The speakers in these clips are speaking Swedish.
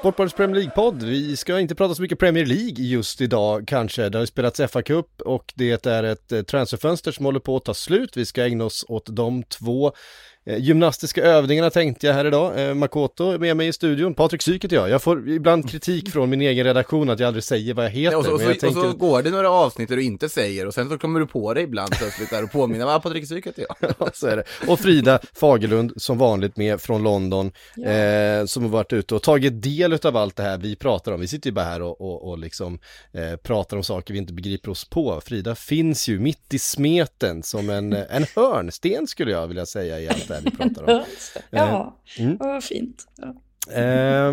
Sportbladets Premier League-podd. Vi ska inte prata så mycket Premier League just idag kanske. Det har ju spelats FA-cup och det är ett eh, transferfönster som håller på att ta slut. Vi ska ägna oss åt de två gymnastiska övningarna tänkte jag här idag. Eh, Makoto är med mig i studion, Patrik Syk heter jag. Jag får ibland kritik från min egen redaktion att jag aldrig säger vad jag heter. och, så, och, så, tänker... och så går det några avsnitt där du inte säger och sen så kommer du på det ibland plötsligt där och påminner, vad Patrik Syk heter jag. ja, så är det. Och Frida Fagerlund som vanligt med från London, ja. eh, som har varit ute och tagit del av allt det här vi pratar om. Vi sitter ju bara här och, och, och liksom eh, pratar om saker vi inte begriper oss på. Frida finns ju mitt i smeten som en, en hörnsten skulle jag vilja säga i här vi pratar om. ja, eh, mm. vad fint. Ja. Eh,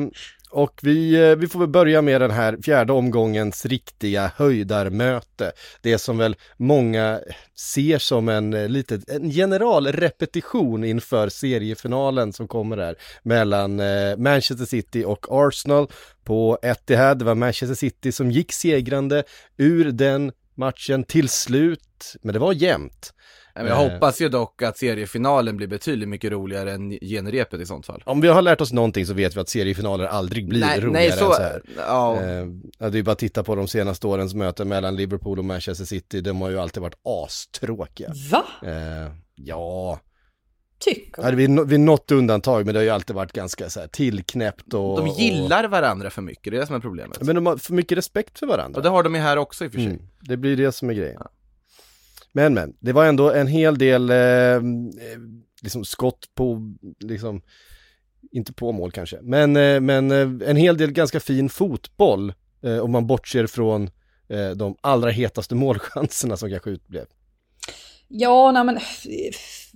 och vi, eh, vi får väl börja med den här fjärde omgångens riktiga höjdarmöte. Det som väl många ser som en, eh, litet, en generalrepetition inför seriefinalen som kommer här mellan Manchester City och Arsenal på Etihad. Det var Manchester City som gick segrande ur den matchen till slut, men det var jämnt. Jag hoppas ju dock att seriefinalen blir betydligt mycket roligare än genrepet i sånt fall. Om vi har lärt oss någonting så vet vi att seriefinaler aldrig blir nej, roligare nej, så, än så här. Ja. Eh, det är bara att titta på de senaste årens möten mellan Liverpool och Manchester City, de har ju alltid varit astråkiga. Va? Eh, ja. Tycker du? vid, vid något undantag, men det har ju alltid varit ganska så här tillknäppt och... De gillar och... varandra för mycket, det är det som är problemet. Men de har för mycket respekt för varandra. Och det har de ju här också i och för sig. Mm, det blir det som är grejen. Ja. Men men, det var ändå en hel del eh, liksom skott på, liksom, inte på mål kanske, men, eh, men eh, en hel del ganska fin fotboll eh, om man bortser från eh, de allra hetaste målchanserna som kanske utblev. Ja, nej men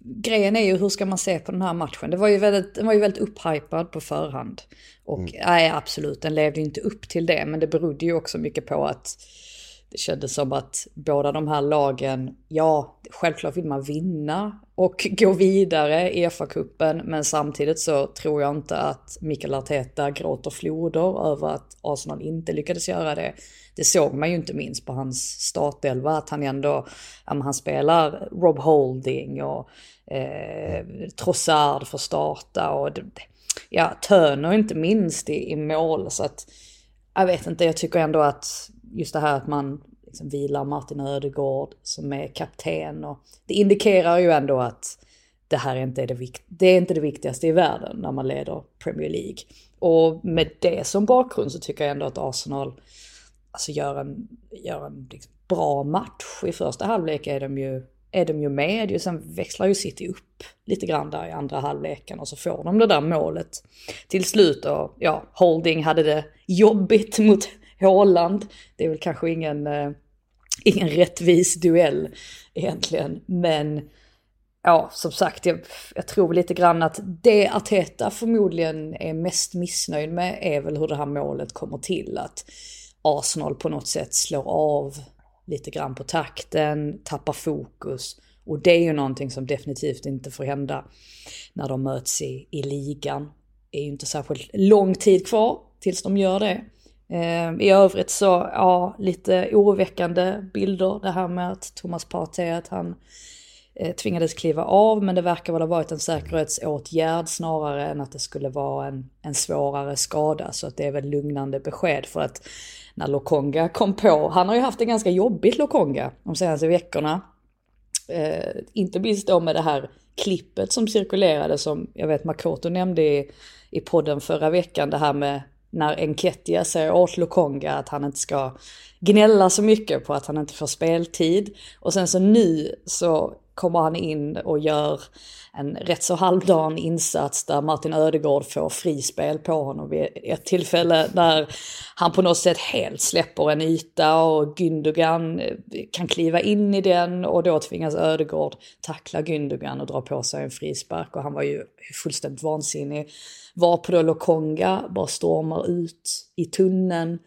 grejen är ju hur ska man se på den här matchen? Det var ju väldigt, den var ju väldigt upphypad på förhand. Och mm. nej, absolut, den levde inte upp till det, men det berodde ju också mycket på att det kändes som att båda de här lagen, ja, självklart vill man vinna och gå vidare i FA-cupen, men samtidigt så tror jag inte att Mikael Arteta gråter floder över att Arsenal inte lyckades göra det. Det såg man ju inte minst på hans startelva, att han ändå, ja, han spelar Rob Holding och eh, Trossard får starta och ja, Turner inte minst i, i mål, så att jag vet inte, jag tycker ändå att just det här att man liksom vilar Martin Ödegård som är kapten och det indikerar ju ändå att det här inte är det, vikt det är inte det viktigaste i världen när man leder Premier League. Och med det som bakgrund så tycker jag ändå att Arsenal alltså gör en, gör en liksom bra match. I första halvlek är de ju, är de ju med, sen växlar ju City upp lite grann där i andra halvleken och så får de det där målet till slut. Och ja, Holding hade det jobbigt mot Håland. Det är väl kanske ingen, eh, ingen rättvis duell egentligen. Men ja, som sagt, jag, jag tror lite grann att det Arteta förmodligen är mest missnöjd med är väl hur det här målet kommer till. Att Arsenal på något sätt slår av lite grann på takten, tappar fokus. Och det är ju någonting som definitivt inte får hända när de möts i, i ligan. Det är ju inte särskilt lång tid kvar tills de gör det. Ehm, I övrigt så, ja, lite oroväckande bilder. Det här med att Thomas Partey, att han eh, tvingades kliva av, men det verkar väl ha varit en säkerhetsåtgärd snarare än att det skulle vara en, en svårare skada. Så att det är väl lugnande besked för att när Lokonga kom på, han har ju haft det ganska jobbigt Lokonga de senaste veckorna. Eh, inte minst då med det här klippet som cirkulerade som jag vet Makoto nämnde i, i podden förra veckan, det här med när Enketia säger åt Lokonga att han inte ska gnälla så mycket på att han inte får speltid. Och sen så nu så kommer han in och gör en rätt så halvdan insats där Martin Ödegård får frispel på honom vid ett tillfälle där han på något sätt helt släpper en yta och Gündogan eh, kan kliva in i den och då tvingas Ödegård tackla Gündogan och dra på sig en frispark och han var ju fullständigt vansinnig. Var på då Lokonga bara stormar ut i tunneln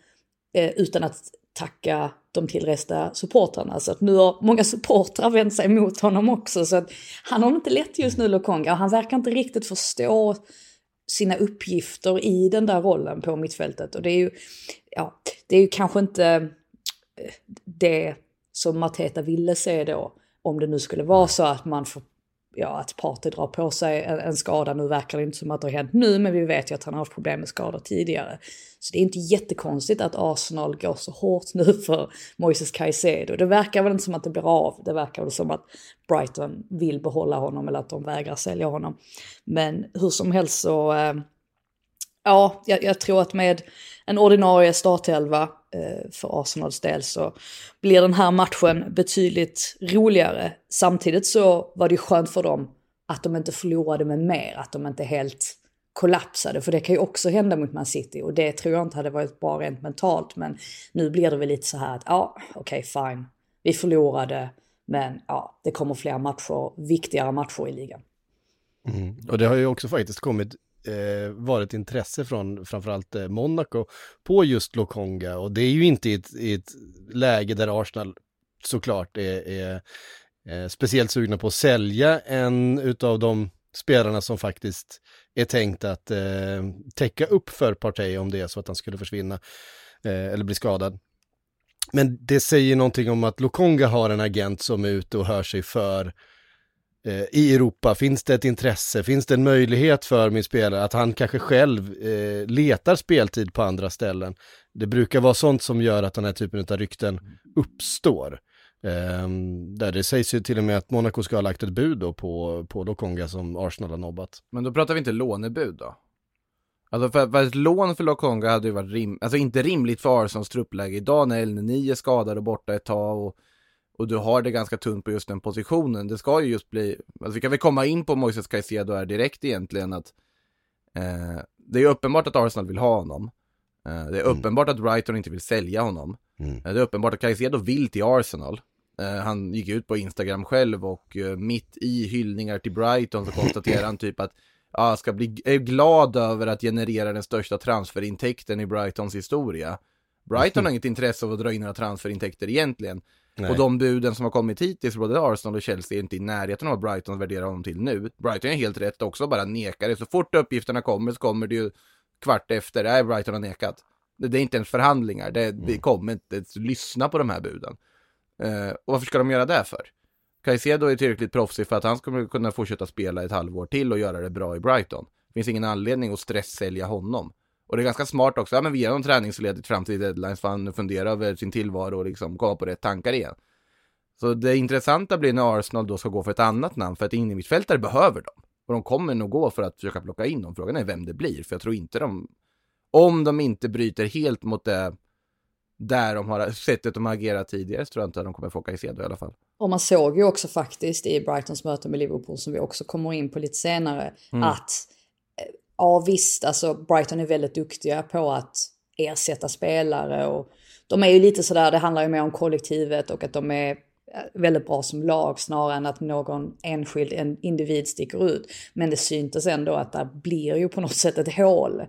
eh, utan att tacka de tillresta supportrarna. Så att nu har många supportrar vänt sig mot honom också. Så att han har inte lätt just nu Lokonga och han verkar inte riktigt förstå sina uppgifter i den där rollen på mittfältet. Och det är ju, ja, det är ju kanske inte eh, det som Mateta ville se då. Om det nu skulle vara så att man får ja, att Partey drar på sig en, en, skada. Nu verkar det inte som att det har hänt nu, men vi vet ju att han har haft problem med skador tidigare. Så det är inte jättekonstigt att Arsenal går så hårt nu för Moises Caicedo. Det verkar väl inte som att det blir av. Det verkar väl som att Brighton vill behålla honom eller att de vägrar sälja honom. Men hur som helst så, eh, ja, jag, jag tror att med en ordinarie startelva Eh, för Arsenals del så blir den här matchen betydligt roligare. Samtidigt så var det skönt för dem att de inte förlorade med mer, att de inte helt kollapsade, för det kan ju också hända mot Man City och det tror jag inte hade varit bra rent mentalt. Men nu blir det väl lite så här att ja, okej okay, fine, vi förlorade, men ja, det kommer fler matcher, viktigare matcher i ligan. Mm. Och det har ju också faktiskt kommit eh, varit intresse från framförallt eh, Monaco på just Lokonga och det är ju inte i ett, i ett läge där Arsenal såklart är, är är speciellt sugna på att sälja en utav de spelarna som faktiskt är tänkt att eh, täcka upp för Partey om det är så att han skulle försvinna eh, eller bli skadad. Men det säger någonting om att Lokonga har en agent som är ute och hör sig för Eh, Eh, i Europa? Finns det ett intresse? Finns det en möjlighet för min spelare att han kanske själv eh, letar speltid på andra ställen? Det brukar vara sånt som gör att den här typen av rykten uppstår. Eh, där det sägs ju till och med att Monaco ska ha lagt ett bud då på, på Lokonga som Arsenal har nobbat. Men då pratar vi inte lånebud då? Alltså för, för ett lån för Lokonga hade ju varit rim, alltså inte rimligt för Arsenals truppläge idag när El är skadad och borta ett tag och och du har det ganska tunt på just den positionen. Det ska ju just bli, alltså vi kan väl komma in på Moises Caicedo här direkt egentligen att eh, det är uppenbart att Arsenal vill ha honom. Eh, det är mm. uppenbart att Brighton inte vill sälja honom. Mm. Eh, det är uppenbart att Caicedo vill till Arsenal. Eh, han gick ut på Instagram själv och eh, mitt i hyllningar till Brighton så konstaterar han typ att ja, ska bli är glad över att generera den största transferintäkten i Brightons historia. Brighton har inget intresse av att dra in några transferintäkter egentligen. Nej. Och de buden som har kommit hittills, både Arsenal och Chelsea, är inte i närheten av vad Brighton värderar honom till nu. Brighton är helt rätt också, bara nekar det. Så fort uppgifterna kommer så kommer det ju kvart efter, nej Brighton har nekat. Det, det är inte ens förhandlingar, det, mm. det kommer inte, lyssna på de här buden. Uh, och varför ska de göra det för? Caicedo är tillräckligt proffsig för att han ska kunna fortsätta spela ett halvår till och göra det bra i Brighton. Det finns ingen anledning att stresssälja honom. Och det är ganska smart också, ja men vi ger honom träningsledigt fram till deadlines för han funderar över sin tillvaro och liksom komma på rätt tankar igen. Så det intressanta blir när Arsenal då ska gå för ett annat namn, för att innermittfältare behöver dem. Och de kommer nog gå för att försöka plocka in dem. Frågan är vem det blir, för jag tror inte de... Om de inte bryter helt mot det där de har sättet de har agerat tidigare så tror jag inte att de kommer få Caicedo i alla fall. Och man såg ju också faktiskt i Brightons möte med Liverpool som vi också kommer in på lite senare mm. att ja visst, alltså Brighton är väldigt duktiga på att ersätta spelare och de är ju lite sådär, det handlar ju mer om kollektivet och att de är eh, väldigt bra som lag snarare än att någon enskild en individ sticker ut. Men det syntes ändå att det blir ju på något sätt ett hål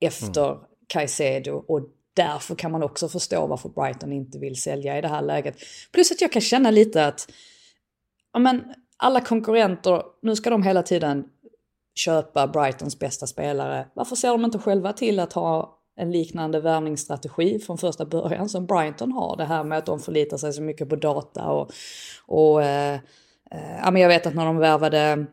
efter mm. Caicedo och därför kan man också förstå varför Brighton inte vill sälja i det här läget. Plus att jag kan känna lite att, ja men alla konkurrenter, nu ska de hela tiden köpa Brightons bästa spelare. Varför ser de inte själva till att ha en liknande värvningsstrategi från första början som Brighton har? Det här med att de förlitar sig så mycket på data och, och eh, eh, jag vet att när de värvade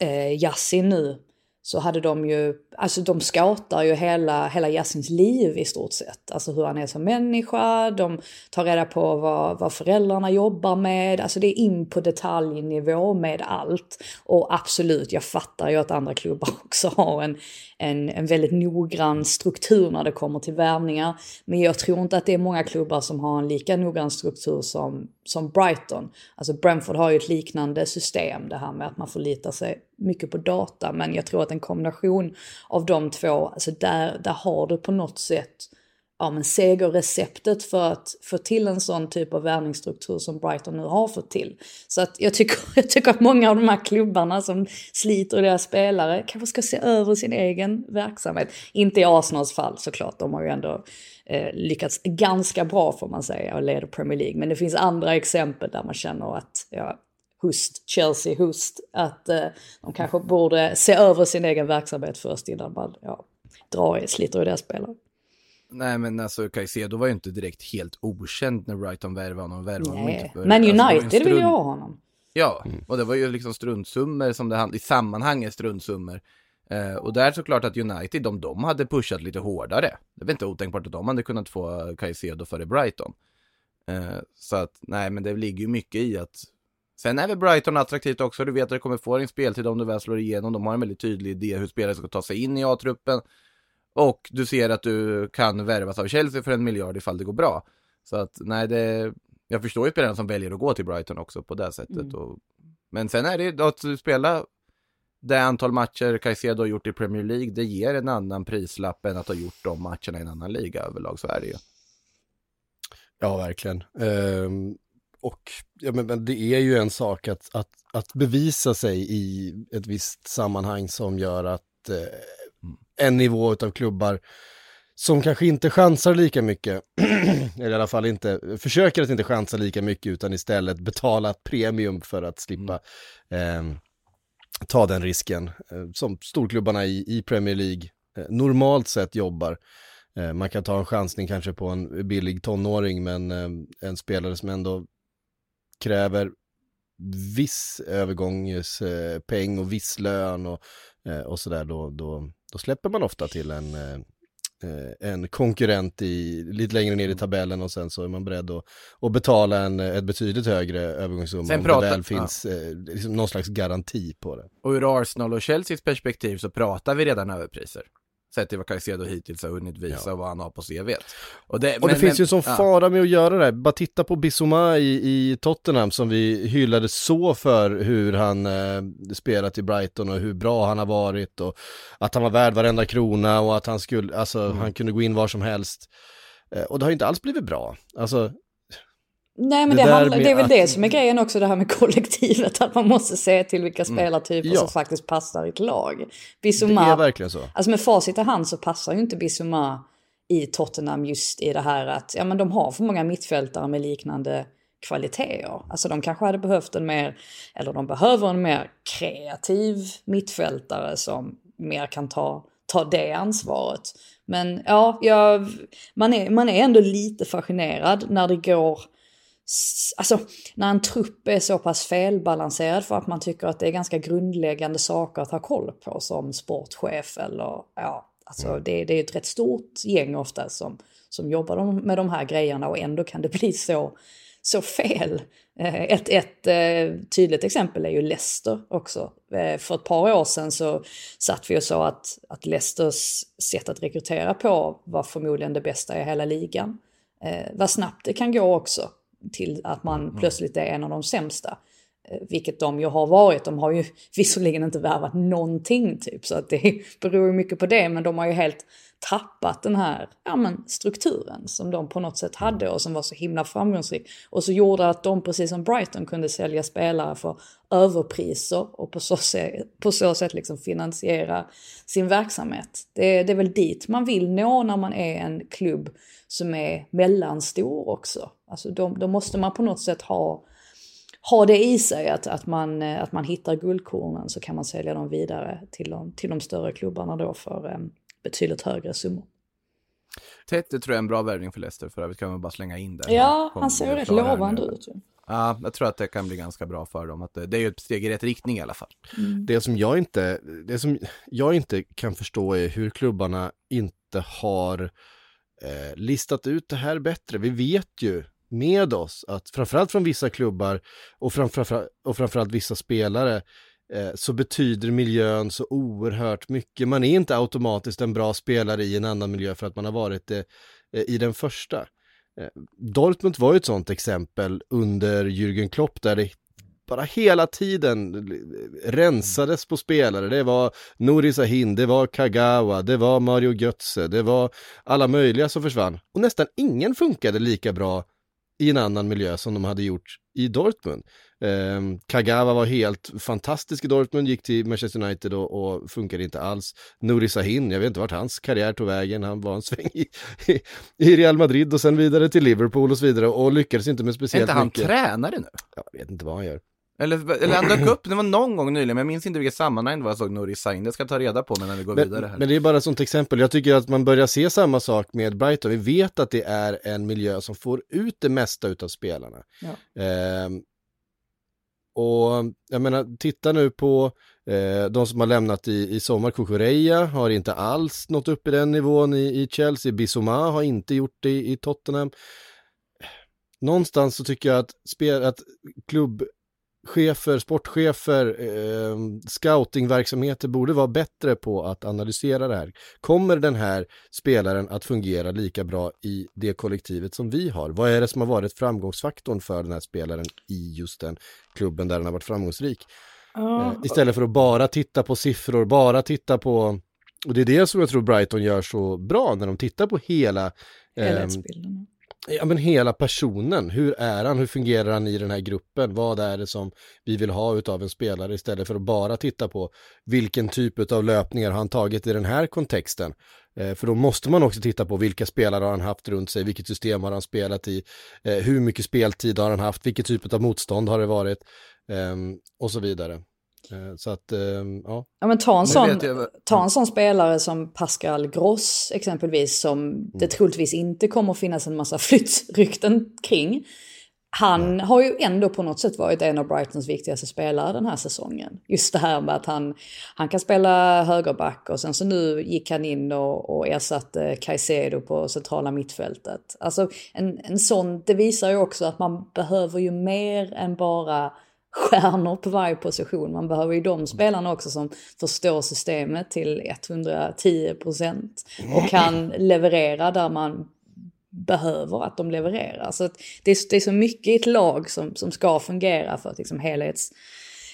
eh, Yassin nu så hade de ju Alltså de scoutar ju hela, hela Yasins liv i stort sett. Alltså hur han är som människa, de tar reda på vad, vad föräldrarna jobbar med. Alltså det är in på detaljnivå med allt. Och absolut, jag fattar ju att andra klubbar också har en, en, en väldigt noggrann struktur när det kommer till värvningar. Men jag tror inte att det är många klubbar som har en lika noggrann struktur som, som Brighton. Alltså Brentford har ju ett liknande system, det här med att man förlitar sig mycket på data. Men jag tror att en kombination av de två, alltså där, där har du på något sätt ja, men segerreceptet för att få till en sån typ av värvningsstruktur som Brighton nu har fått till. Så att jag tycker, jag tycker att många av de här klubbarna som sliter deras spelare kanske ska se över sin egen verksamhet. Inte i Arsenals fall såklart, de har ju ändå eh, lyckats ganska bra får man säga och leder Premier League. Men det finns andra exempel där man känner att ja, Hust, Chelsea Hust, att eh, de kanske borde se över sin egen verksamhet först innan man ja, drar i, sliter i deras spelare. Nej men alltså Caicedo var ju inte direkt helt okänd när Brighton värvade honom. Värvade Nej, honom men alltså, United strun... vill ju ha honom. Ja, och det var ju liksom struntsummor som det handlade, i sammanhanget struntsummor. Eh, och där såklart att United, om de hade pushat lite hårdare, det väl inte otänkbart att de hade kunnat få Caicedo före Brighton. Eh, så att, nej men det ligger ju mycket i att Sen är väl Brighton attraktivt också, du vet att du kommer få din speltid om du väl slår igenom. De har en väldigt tydlig idé hur spelare ska ta sig in i A-truppen. Och du ser att du kan värvas av Chelsea för en miljard ifall det går bra. Så att nej, det, jag förstår ju spelarna som väljer att gå till Brighton också på det sättet. Mm. Och, men sen är det att spela det antal matcher Caicedo har gjort i Premier League, det ger en annan prislapp än att ha gjort de matcherna i en annan liga överlag, så är det ju. Ja, verkligen. Um, och ja, men, det är ju en sak att, att, att bevisa sig i ett visst sammanhang som gör att eh, en nivå av klubbar som kanske inte chansar lika mycket, eller i alla fall inte, försöker att inte chansa lika mycket utan istället betala ett premium för att slippa mm. eh, ta den risken. Eh, som storklubbarna i, i Premier League eh, normalt sett jobbar. Eh, man kan ta en chansning kanske på en billig tonåring men eh, en spelare som ändå kräver viss övergångspeng och viss lön och, eh, och sådär, då, då, då släpper man ofta till en, eh, en konkurrent i, lite längre ner i tabellen och sen så är man beredd att, att betala en ett betydligt högre övergångssumma sen om pratar, det väl finns ja. liksom någon slags garanti på det. Och ur Arsenal och Chelseas perspektiv så pratar vi redan överpriser sett till vad Caicedo hittills har hunnit visa ja. och vad han har på CV. Och det, och men, det finns men, ju som ja. fara med att göra det, bara titta på Bissouma i, i Tottenham som vi hyllade så för hur han eh, spelat i Brighton och hur bra han har varit och att han var värd varenda krona och att han skulle, alltså mm. han kunde gå in var som helst. Eh, och det har inte alls blivit bra. Alltså Nej men det, det, handlar, det är väl att... det som är grejen också det här med kollektivet. Att man måste se till vilka spelartyper mm. ja. som faktiskt passar i ett lag. Bissouma, det är verkligen så. Alltså med facit i hand så passar ju inte Bissouma i Tottenham just i det här att ja, men de har för många mittfältare med liknande kvaliteter. Alltså de kanske hade behövt en mer, eller de behöver en mer kreativ mittfältare som mer kan ta, ta det ansvaret. Men ja, jag, man, är, man är ändå lite fascinerad när det går Alltså när en trupp är så pass felbalanserad för att man tycker att det är ganska grundläggande saker att ha koll på som sportchef eller ja, alltså mm. det, det är ett rätt stort gäng ofta som, som jobbar med de här grejerna och ändå kan det bli så, så fel. Eh, ett, ett eh, tydligt exempel är ju Leicester också. Eh, för ett par år sedan så satt vi och sa att, att Leicesters sätt att rekrytera på var förmodligen det bästa i hela ligan. vad snabbt det kan gå också till att man mm. plötsligt är en av de sämsta. Eh, vilket de ju har varit. De har ju visserligen inte värvat någonting typ så att det beror ju mycket på det men de har ju helt tappat den här ja, men, strukturen som de på något sätt hade och som var så himla framgångsrik. Och så gjorde att de precis som Brighton kunde sälja spelare för överpriser och på så sätt, på så sätt liksom finansiera sin verksamhet. Det, det är väl dit man vill nå när man är en klubb som är mellanstor också. Alltså då, då måste man på något sätt ha, ha det i sig att, att, man, att man hittar guldkornen så kan man sälja dem vidare till de, till de större klubbarna då för um, betydligt högre summor. Tete tror jag är en bra värvning för Leicester för övrigt kan man bara slänga in där. Ja, han ser ju rätt lovande ut. Ja, jag tror att det kan bli ganska bra för dem. Att det, det är ju ett steg i rätt riktning i alla fall. Det som jag inte, det som jag inte kan förstå är hur klubbarna inte har eh, listat ut det här bättre. Vi vet ju med oss att framförallt från vissa klubbar och, framför, och framförallt vissa spelare eh, så betyder miljön så oerhört mycket. Man är inte automatiskt en bra spelare i en annan miljö för att man har varit det eh, i den första. Eh, Dortmund var ju ett sådant exempel under Jürgen Klopp där det bara hela tiden rensades på spelare. Det var Nuri Sahin, det var Kagawa, det var Mario Götze, det var alla möjliga som försvann. Och nästan ingen funkade lika bra i en annan miljö som de hade gjort i Dortmund. Eh, Kagawa var helt fantastisk i Dortmund, gick till Manchester United och, och funkade inte alls. Nuri Sahin, jag vet inte vart hans karriär tog vägen, han var en sväng i, i, i Real Madrid och sen vidare till Liverpool och så vidare och lyckades inte med Är speciellt inte han mycket. tränare nu? Jag vet inte vad han gör. Eller, eller han dök upp, det var någon gång nyligen, men jag minns inte vilket sammanhang det var jag såg Nouri Sahin. Det ska jag ta reda på när vi går Men, vidare här. men det är bara ett sånt exempel. Jag tycker att man börjar se samma sak med Brighton. Vi vet att det är en miljö som får ut det mesta utav spelarna. Ja. Ehm, och jag menar, titta nu på eh, de som har lämnat i, i sommar. Kukureya har inte alls nått upp i den nivån i, i Chelsea. Bissouma har inte gjort det i, i Tottenham. Någonstans så tycker jag att, spel, att klubbchefer, sportchefer, eh, scoutingverksamheter borde vara bättre på att analysera det här. Kommer den här spelaren att fungera lika bra i det kollektivet som vi har? Vad är det som har varit framgångsfaktorn för den här spelaren i just den klubben där den har varit framgångsrik? Eh, istället för att bara titta på siffror, bara titta på och det är det som jag tror Brighton gör så bra när de tittar på hela ehm, Helhetsbilden. Ja men hela personen, hur är han, hur fungerar han i den här gruppen, vad är det som vi vill ha utav en spelare istället för att bara titta på vilken typ av löpningar har han tagit i den här kontexten. Eh, för då måste man också titta på vilka spelare har han haft runt sig, vilket system har han spelat i, eh, hur mycket speltid har han haft, vilket typ av motstånd har det varit? Ehm, och så vidare. Eh, så att, ehm, ja. Ja men ta en, sån, jag- ta en sån spelare som Pascal Gross exempelvis som det troligtvis inte kommer att finnas en massa flyttrykten kring. Han har ju ändå på något sätt varit en av Brightons viktigaste spelare den här säsongen. Just det här med att han, han kan spela högerback och sen så nu gick han in och, och ersatte Caicedo på centrala mittfältet. Alltså en, en sån, det visar ju också att man behöver ju mer än bara stjärnor på varje position. Man behöver ju de spelarna också som förstår systemet till 110 procent och kan leverera där man behöver att de levererar. Så det, är, det är så mycket i ett lag som, som ska fungera för att liksom helhets,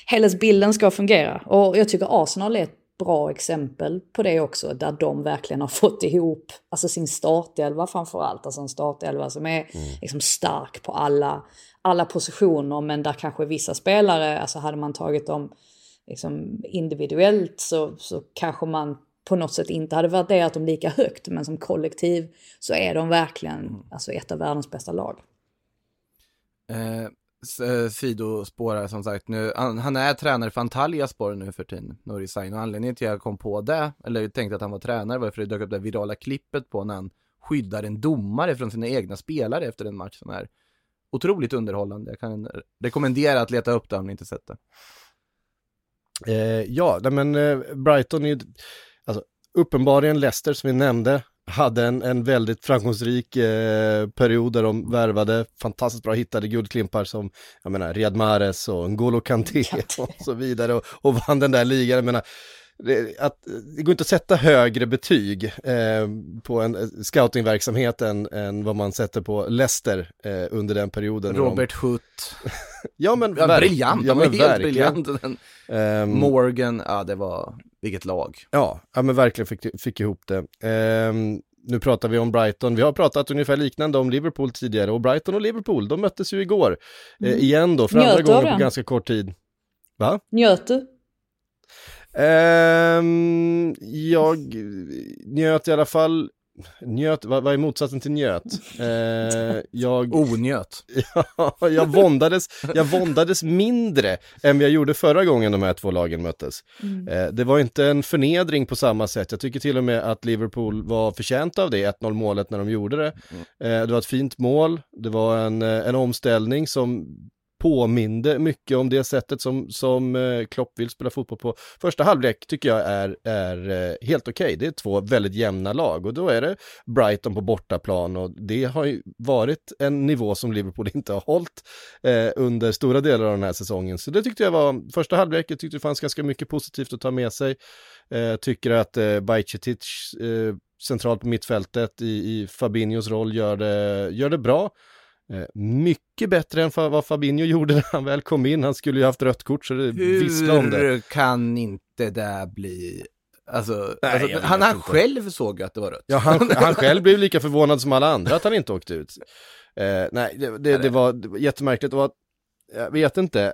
helhetsbilden ska fungera. Och jag tycker Arsenal är ett bra exempel på det också, där de verkligen har fått ihop alltså sin startelva framförallt. Alltså en startelva som är liksom stark på alla, alla positioner, men där kanske vissa spelare, alltså hade man tagit dem liksom individuellt så, så kanske man på något sätt inte hade värderat dem lika högt, men som kollektiv så är de verkligen alltså ett av världens bästa lag. Eh, eh, sidospårar som sagt nu, han, han är tränare för Antalya spår nu för tiden, Nouri Sahin, och anledningen till att jag kom på det, eller tänkte att han var tränare, var för att det dök upp det virala klippet på när han skyddar en domare från sina egna spelare efter en match som är otroligt underhållande. Jag kan rekommendera att leta upp det om ni inte sett det. Eh, ja, men eh, Brighton är ju, alltså uppenbarligen Leicester som vi nämnde, hade en, en väldigt framgångsrik eh, period där de värvade fantastiskt bra, hittade guldklimpar som, jag menar, Riyad Mahrez och N'Golo Kanté Kanté. och så vidare och, och vann den där ligan. Jag menar, det, att, det går inte att sätta högre betyg eh, på en eh, scoutingverksamhet än, än vad man sätter på Leicester eh, under den perioden. när de- Robert Hutt, ja men, ja, verk- briljant, ja, men helt verkligen. briljant. Den, Ehm, Morgan, ja det var, vilket lag. Ja, ja men verkligen fick, fick ihop det. Ehm, nu pratar vi om Brighton, vi har pratat ungefär liknande om Liverpool tidigare och Brighton och Liverpool, de möttes ju igår. Eh, igen då, för andra Njöt du av gången på ganska kort tid. Va? Njöt du? Ehm, jag njöt i alla fall, njöt, vad, vad är motsatsen till njöt? Eh, jag, Onjöt. Ja, jag våndades, jag våndades mindre än jag gjorde förra gången de här två lagen möttes. Eh, det var inte en förnedring på samma sätt. Jag tycker till och med att Liverpool var förtjänta av det 1-0 målet när de gjorde det. Eh, det var ett fint mål, det var en, en omställning som påminde mycket om det sättet som, som eh, Klopp vill spela fotboll på. Första halvlek tycker jag är, är eh, helt okej. Okay. Det är två väldigt jämna lag och då är det Brighton på bortaplan och det har ju varit en nivå som Liverpool inte har hållit eh, under stora delar av den här säsongen. Så det tyckte jag var, första halvlek, jag tyckte det fanns ganska mycket positivt att ta med sig. Eh, tycker att eh, Bajcetic eh, centralt på mittfältet i, i Fabinhos roll gör det, gör det bra. Eh, mycket bättre än vad Fabinho gjorde när han väl kom in. Han skulle ju haft rött kort så det visslar om det. Hur kan inte det bli Alltså, Nej, alltså han, han själv såg att det var rött. Ja, han, han själv blev lika förvånad som alla andra att han inte åkte ut. Eh, nej, det, det, det var jättemärkligt och jag vet inte,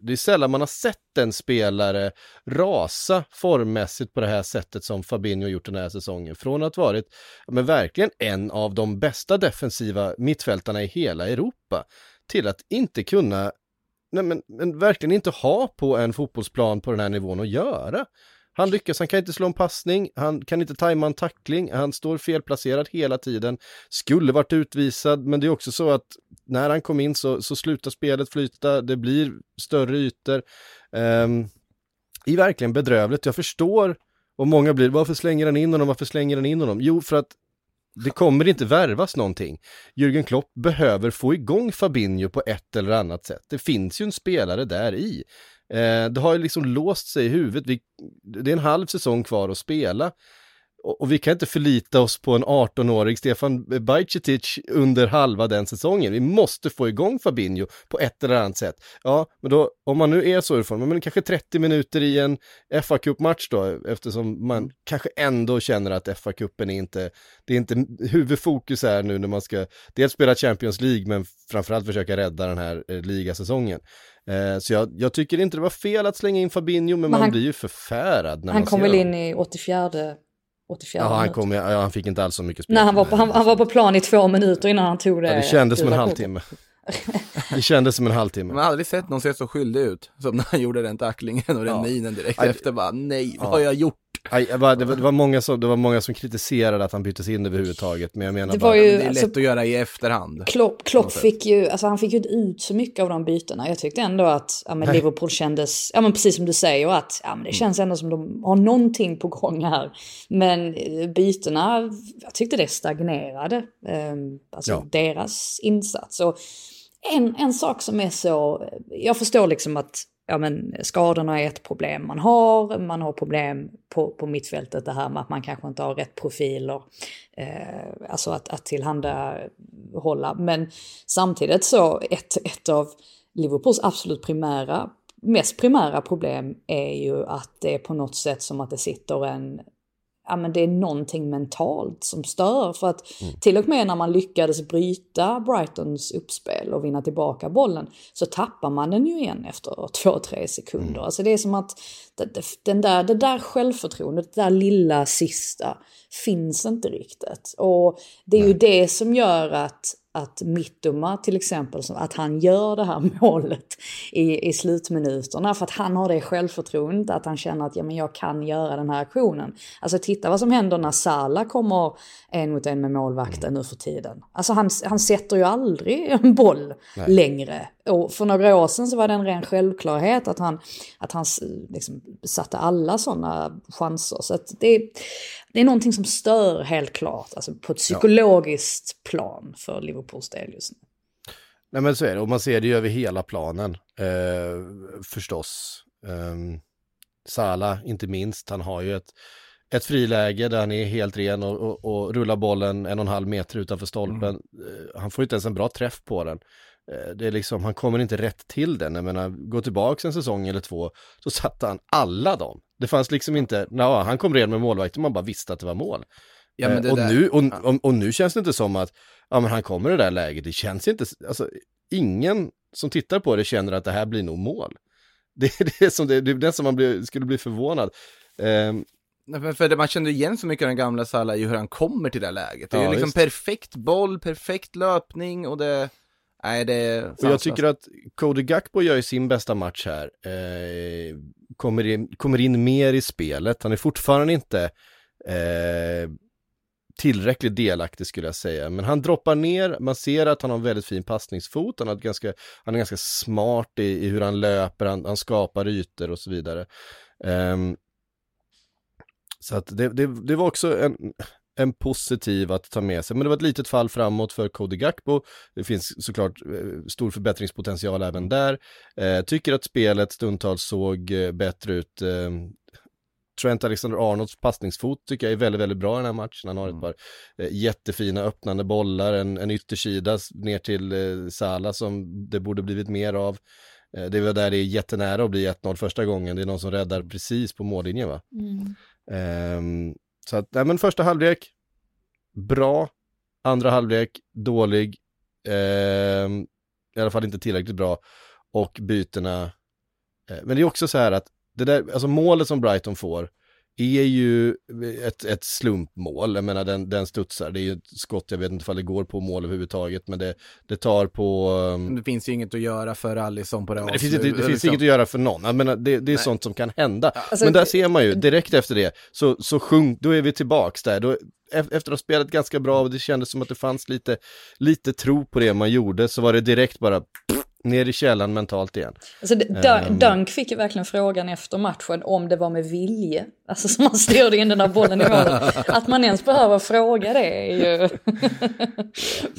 det är sällan man har sett en spelare rasa formmässigt på det här sättet som Fabinho gjort den här säsongen. Från att varit, men verkligen en av de bästa defensiva mittfältarna i hela Europa till att inte kunna, nej men, men verkligen inte ha på en fotbollsplan på den här nivån att göra. Han lyckas, han kan inte slå en passning, han kan inte tajma en tackling, han står felplacerad hela tiden. Skulle varit utvisad, men det är också så att när han kom in så, så slutar spelet flyta, det blir större ytor. Um, är verkligen bedrövligt, jag förstår och många blir, varför slänger han in honom, varför slänger han in honom? Jo, för att det kommer inte värvas någonting. Jürgen Klopp behöver få igång Fabinho på ett eller annat sätt. Det finns ju en spelare där i. Eh, det har ju liksom låst sig i huvudet. Vi, det är en halv säsong kvar att spela. Och, vi kan inte förlita oss på en 18-årig Stefan Bajcetic under halva den säsongen. Vi måste få igång Fabinho på ett eller annat sätt. Ja, men då, om man nu är så i form, men kanske 30 minuter i en fa Cup-match då, eftersom man kanske ändå känner att fa Cupen är inte, det är inte huvudfokus är nu när man ska dels spela Champions League, men framförallt försöka rädda den här eh, ligasäsongen. Eh, så jag, jag, tycker inte det var fel att slänga in Fabinho, men, men man han, blir ju förfärad när han man kom väl in i 84 84 ja, han, kom, ja, han fick inte alls så mycket spel. Nej, han var, på, han, han, var på plan i två minuter innan han tog det. Ja, det kändes som en halvtimme. Det kändes som en halvtimme. Man har aldrig sett någon se så skyldig ut som när han gjorde den tacklingen och den ja. minen direkt efter bara nej, vad har jag gjort? Aj, det, var, det, var många som, det var många som kritiserade att han byttes in överhuvudtaget, men jag menar det bara... Ju, det är lätt alltså, att göra i efterhand. Klopp, Klopp fick ju, alltså han fick ju inte ut så mycket av de bytena. Jag tyckte ändå att ja, men Liverpool kändes, ja men precis som du säger, att ja, men det känns ändå som de har någonting på gång här. Men eh, bytena, jag tyckte det stagnerade, eh, alltså ja. deras insats. Och en, en sak som är så, jag förstår liksom att ja, men skadorna är ett problem man har, man har problem på, på mittfältet det här med att man kanske inte har rätt profiler, eh, alltså att, att tillhandahålla. Men samtidigt så, ett, ett av Liverpools absolut primära, mest primära problem är ju att det är på något sätt som att det sitter en ja, men det är någonting mentalt som stör. För att mm. till och med när man lyckades bryta Brightons uppspel och vinna tillbaka bollen så tappar man den ju igen efter två, tre sekunder. Mm. Alltså det är som att den där, det där självförtroendet, det där lilla sista finns inte riktigt. Och det är Nej. ju det som gör att att Mittuma till exempel, att han gör det här målet i, i slutminuterna för att han har det självförtroendet att han känner att ja, men jag kan göra den här aktionen. Alltså titta vad som händer när Sala kommer en mot en med målvakten nu för tiden. Alltså han, han sätter ju aldrig en boll Nej. längre. Och för några år sedan så var det en ren självklarhet att han, att han liksom satte alla sådana chanser. Så det, det är någonting som stör helt klart, alltså på ett psykologiskt ja. plan för Liverpools del just nu. Nej men så är det, och man ser det ju över hela planen eh, förstås. Eh, Sala inte minst, han har ju ett, ett friläge där han är helt ren och, och, och rullar bollen en och en halv meter utanför stolpen. Mm. Eh, han får inte ens en bra träff på den. Eh, det är liksom, han kommer inte rätt till den. Jag menar, gå tillbaka en säsong eller två, så satte han alla dem. Det fanns liksom inte, na, han kom ren med målvakten, man bara visste att det var mål. Ja, eh, och, där, nu, och, ja. och, och, nu känns det inte som att, ja men han kommer i det där läget, det känns inte, alltså ingen som tittar på det känner att det här blir nog mål. Det är det som, det, det är det som man blir, skulle bli förvånad. Um, för man känner igen så mycket av den gamla Salah i hur han kommer till det här läget. Det är ja, ju liksom just. perfekt boll, perfekt löpning och det... Nej, det är Och jag tycker att Cody Gakpo gör ju sin bästa match här. Eh, kommer, in, kommer in mer i spelet. Han är fortfarande inte eh, tillräckligt delaktig skulle jag säga. Men han droppar ner, man ser att han har en väldigt fin passningsfot, han, har ganska, han är ganska smart i, i hur han löper, han, han, skapar ytor och så vidare. Um, så att det, det, det var också en, en positiv att ta med sig. Men det var ett litet fall framåt för Cody Gakpo. Det finns såklart eh, stor förbättringspotential även där. Eh, tycker att spelet stundtals såg eh, bättre ut. Eh, Trent Alexander-Arnolds passningsfot tycker jag är väldigt, väldigt bra i den här matchen. Han har ett mm. par eh, jättefina öppnande bollar, en, en yttersida ner till eh, Sala som det borde blivit mer av. Eh, det var där det är jättenära att bli 1-0 första gången. Det är någon som räddar precis på mållinjen va? Mm. Så att, nej men första halvlek, bra. Andra halvlek, dålig. Eh, I alla fall inte tillräckligt bra. Och bytena. Eh, men det är också så här att det där, alltså målet som Brighton får är ju ett, ett slumpmål. Jag menar den, den studsar, det är ju ett skott, jag vet inte om det går på mål överhuvudtaget, men det, det tar på... Um... Det finns ju inget att göra för Alisson på det Det finns, inte, det finns liksom. inget att göra för någon, jag menar, det, det är Nej. sånt som kan hända. Alltså, men där ser man ju, direkt efter det, så, så sjunk, då är vi tillbaks där. Då, efter att ha spelat ganska bra och det kändes som att det fanns lite, lite tro på det man gjorde, så var det direkt bara ner i källan mentalt igen. Alltså, um, Dunk fick ju verkligen frågan efter matchen om det var med vilje, alltså som man styrde in den där bollen i målet. Att man ens behöver fråga det är ju...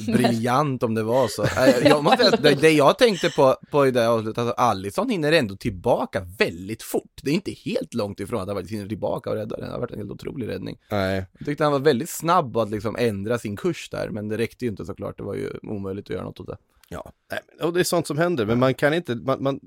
Briljant om det var så. Jag måste, det, det jag tänkte på, på i det avslutet, alltså Alisson hinner ändå tillbaka väldigt fort. Det är inte helt långt ifrån att han hinner tillbaka och rädda den. Det har varit en helt otrolig räddning. Nej. Jag tyckte han var väldigt snabb att liksom ändra sin kurs där, men det räckte ju inte såklart. Det var ju omöjligt att göra något åt det. Ja, och det är sånt som händer, men man kan inte, man, man,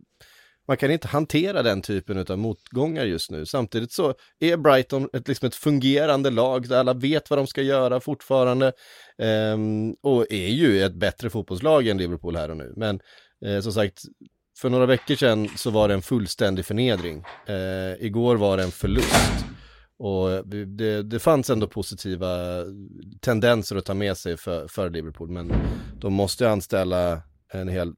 man kan inte hantera den typen av motgångar just nu. Samtidigt så är Brighton ett, liksom ett fungerande lag där alla vet vad de ska göra fortfarande um, och är ju ett bättre fotbollslag än Liverpool här och nu. Men eh, som sagt, för några veckor sedan så var det en fullständig förnedring. Eh, igår var det en förlust. Och det, det fanns ändå positiva tendenser att ta med sig för, för Liverpool, men de måste anställa en hel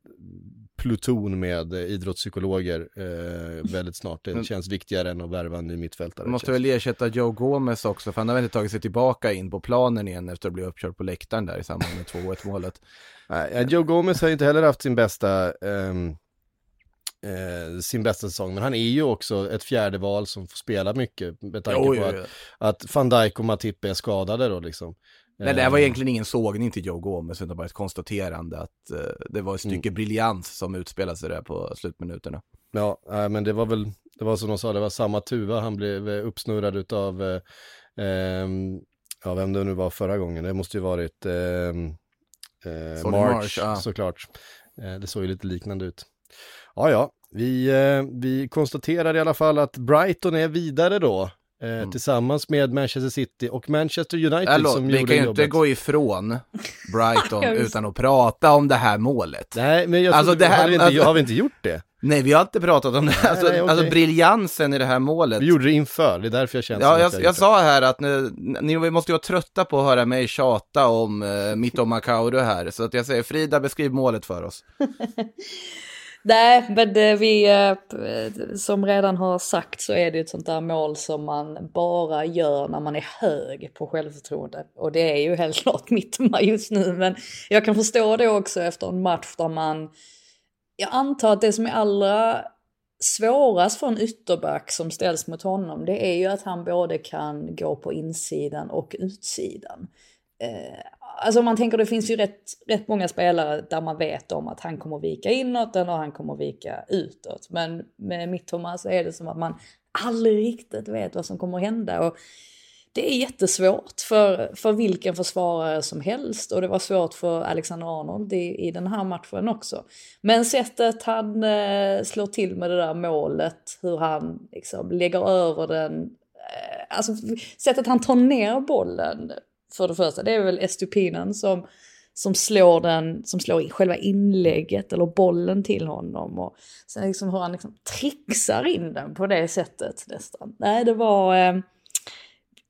pluton med idrottspsykologer eh, väldigt snart. Det känns viktigare än att värva en ny mittfältare. måste väl ersätta Joe Gomez också, för han har väl inte tagit sig tillbaka in på planen igen efter att bli uppkörd på läktaren där i samband med 2-1 målet. Nej, Joe Gomez har inte heller haft sin bästa um, eh, sin bästa säsong. Men han är ju också ett fjärde val som får spela mycket med tanke jo, på jo, jo. Att, att van Dijk och Matip är skadade då liksom. Nej, det här var eh. egentligen ingen sågning till Joe Gomez, utan bara ett konstaterande att uh, det var ett stycke mm. briljans som utspelade sig där på slutminuterna. Ja, äh, men det var väl, det var som de sa, det var samma tuva han blev eh, uppsnurrad utav, eh, eh, ja vem det nu var förra gången, det måste ju varit eh, March, March ja. såklart. det såg ju lite liknande ut. Ja, ja, vi, eh, vi konstaterar i alla fall att Brighton är vidare då. Eh, mm. Tillsammans med Manchester City och Manchester United Hallå, som gjorde jobbet. Vi kan ju inte gå ifrån Brighton utan att prata om det här målet. Nej, men jag alltså, det här, har, vi inte, alltså, har vi inte gjort det? Nej, vi har inte pratat om det. Nej, alltså, nej, okay. alltså briljansen i det här målet. Vi gjorde det inför, det är därför jag känner Ja, jag, jag, jag sa här att ni, ni måste ju vara trötta på att höra mig tjata om uh, mitt om Macauro här. Så att jag säger, Frida, beskriv målet för oss. Nej, men det vi, eh, som redan har sagt så är det ett sånt där mål som man bara gör när man är hög på självförtroende. Och det är ju helt klart mitt just nu, men jag kan förstå det också efter en match där man, jag antar att det som är allra svårast för en ytterback som ställs mot honom, det är ju att han både kan gå på insidan och utsidan. Eh, alltså om man tänker det finns ju rätt, rätt många spelare där man vet om att han kommer vika inåt eller han kommer vika utåt. Men med mitt Thomas är det som att man aldrig riktigt vet vad som kommer hända. Och det är jättesvårt för, för vilken försvarare som helst och det var svårt för Alexander Arnold i, i den här matchen också. Men sättet han eh, slår till med det där målet, hur han liksom lägger över den, eh, alltså sättet han tar ner bollen för det första. Det är väl Estupinen som, som slår den, som slår själva inlägget eller bollen till honom. Och sen liksom hur han liksom trixar in den på det sättet nästan. Nej, det var... Eh,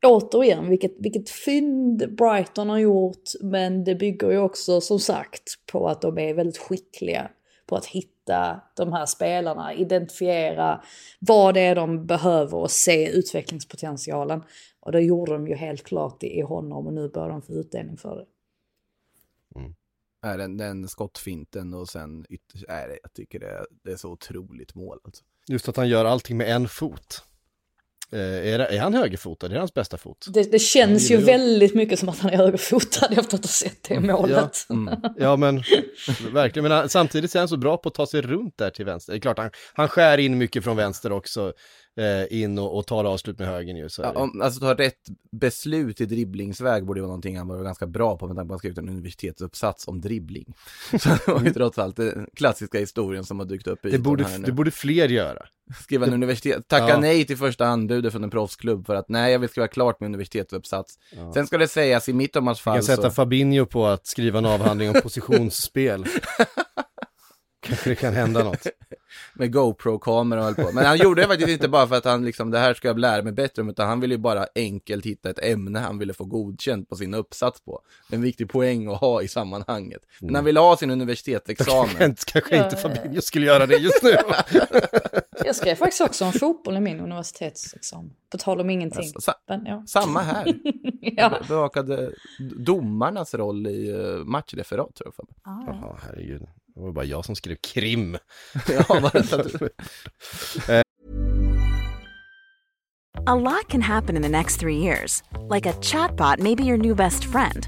återigen, vilket, vilket fynd Brighton har gjort, men det bygger ju också som sagt på att de är väldigt skickliga på att hitta de här spelarna, identifiera vad det är de behöver och se utvecklingspotentialen. Och det gjorde de ju helt klart i honom och nu börjar de få utdelning för det. Är den, den skottfinten och sen ytterst, är det, jag tycker det, det är så otroligt mål alltså. Just att han gör allting med en fot. Eh, är, är han högerfotad? Är det hans bästa fot? Det, det känns ju väldigt mycket som att han är högerfotad efter att ha sett det målet. Mm. Ja men verkligen, men han, samtidigt är han så bra på att ta sig runt där till vänster. Det är klart han, han skär in mycket från vänster också, eh, in och, och tar avslut med högern ju. Så Ja, om, alltså ta rätt beslut i dribblingsväg borde vara någonting han var ganska bra på med tanke på att han skrev en universitetsuppsats om dribbling. Så det var ju trots allt den klassiska historien som har dykt upp i det, borde, här nu. det borde fler göra. Skriva en universitet, tacka Ja. nej till första anbudet från en proffsklubb för att nej, jag vill skriva klart med universitetsuppsats. Sen ska det sägas i Mittomars Vi fall kan sätta så, Fabinho på att skriva en avhandling om positionsspel. Kanske det kan hända något. med GoPro-kamera och höll på. Men han gjorde det faktiskt inte bara för att han liksom, det här ska jag lära mig bättre om, utan han ville ju bara enkelt hitta ett ämne han ville få godkänt på sin uppsats på. En viktig poäng att ha i sammanhanget. Men han ville ha sin universitetsexamen. Men kanske inte Fabinho skulle göra det just nu. Jag skrev faktiskt också om fotboll i min universitetsexamen. På tal om ingenting. Sa- Men, ja. Samma här. ja. Be- Bevakade domarnas roll i uh, matchreferat tror jag. Jaha, herregud. Det var bara jag som skrev krim. Ja, bara så att du... A lot can happen in the next three years. Like a chatbot may be your new best friend.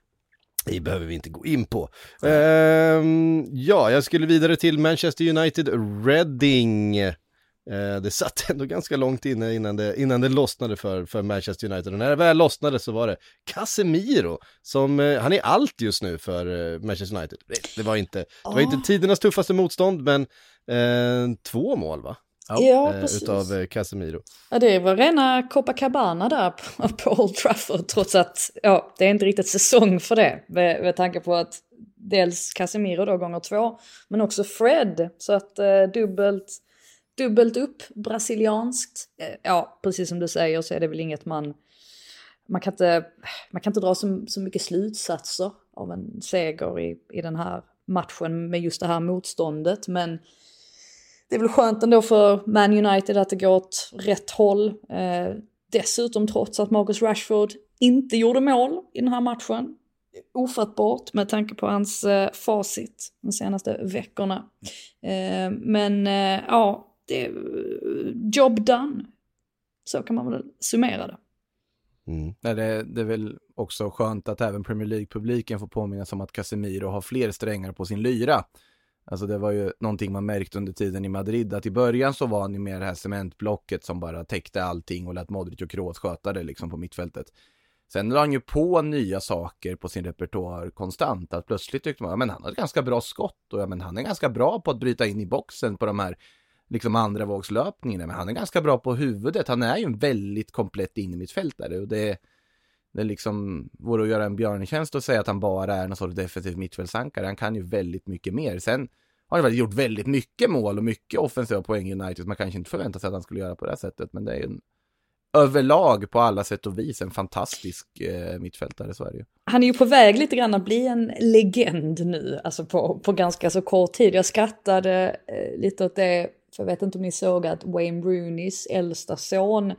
det behöver vi inte gå in på. Ehm, ja, jag skulle vidare till Manchester United Reading. Eh, det satt ändå ganska långt inne innan det, innan det lossnade för, för Manchester United. Och när det väl lossnade så var det Casemiro som, eh, han är allt just nu för eh, Manchester United. Det, det var inte, det var inte tidernas tuffaste motstånd, men eh, två mål va? Ja, Eh, precis. utav eh, Casemiro. Ja, det var rena Copacabana där på, på Old Trafford trots att ja, det är inte riktigt säsong för det. Med, med tanke på att dels Casemiro då gånger två, men också Fred. Så att eh, dubbelt, dubbelt upp brasilianskt. Eh, ja, precis som du säger så är det väl inget man... Man kan inte, man kan inte dra så, så mycket slutsatser av en seger i, i den här matchen med just det här motståndet. Men det är väl skönt ändå för Man United att det går åt rätt håll. Eh, dessutom trots att Marcus Rashford inte gjorde mål i den här matchen. Ofattbart med tanke på hans eh, facit de senaste veckorna. Eh, men eh, ja, det är job done. Så kan man väl summera det. Mm. Nej, det, det är väl också skönt att även Premier League-publiken får påminnas om att Casemiro har fler strängar på sin lyra. Alltså det var ju någonting man märkte under tiden i Madrid, att i början så var han ju mer det här cementblocket som bara täckte allting och lät Modric och Kroos sköta det liksom på mittfältet. Sen la han ju på nya saker på sin repertoar konstant, att plötsligt tyckte man, ja men han har ett ganska bra skott och ja men han är ganska bra på att bryta in i boxen på de här liksom andra vågslöpningarna, men han är ganska bra på huvudet, han är ju en väldigt komplett innermittfältare och det det liksom vore att göra en björntjänst och säga att han bara är någon sorts defensiv mittfältsankare. Han kan ju väldigt mycket mer. Sen har han väl gjort väldigt mycket mål och mycket offensiva poäng i United. Man kanske inte förväntar sig att han skulle göra på det här sättet, men det är ju en överlag på alla sätt och vis en fantastisk eh, mittfältare, så är det ju. Han är ju på väg lite grann att bli en legend nu, alltså på, på ganska så kort tid. Jag skrattade eh, lite åt det, för jag vet inte om ni såg att Wayne Rooneys äldsta son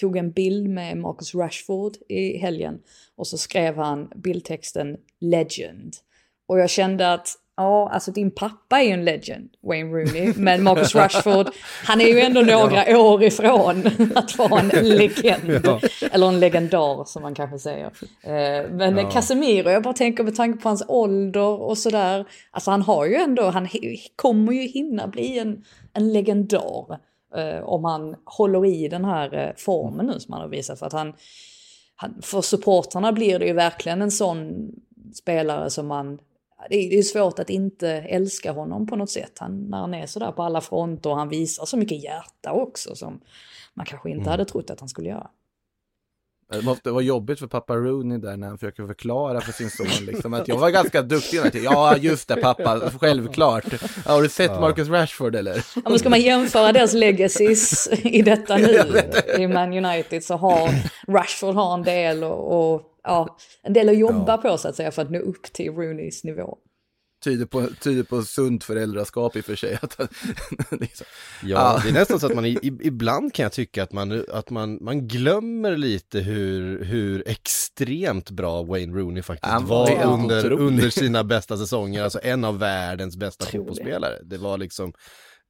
tog en bild med Marcus Rashford i helgen och så skrev han bildtexten legend. Och jag kände att Ja, alltså din pappa är ju en legend, Wayne Rooney, men Marcus Rashford, han är ju ändå några år ifrån att vara en legend. Ja. Eller en legendar som man kanske säger. Eh, Men Ja. Casemiro, jag bara tänker med tanke på hans ålder och sådär. Alltså han har ju ändå, han kommer ju hinna bli en, en legendar. eh, Om han håller i den här eh, formen nu som han har visat. För att han, han, för supportrarna blir det ju verkligen en sån spelare som man det är, svårt att inte älska honom på något sätt. Han, när han är sådär på alla fronter och han visar så mycket hjärta också som man kanske inte hade trott att han skulle göra. Det måste vara jobbigt för pappa Rooney där när han försöker förklara för sin son liksom att jag var ganska duktig. det. Ja, just det pappa, självklart. Ja, har du sett Marcus Rashford eller? Ja, men ska man jämföra deras legacies i detta nu i Man United så har Rashford har en del och, och ja, en del att jobba på så att säga för att nå upp till Rooneys nivå. Tyder på, tyder på sunt föräldraskap i och för sig. Att, liksom. Ja, Ja. det är nästan så att man i, ibland kan jag tycka att man, att man, man glömmer lite hur, hur extremt bra Wayne Rooney faktiskt Han var under, under sina bästa säsonger, alltså en av världens bästa fotbollsspelare. Det var liksom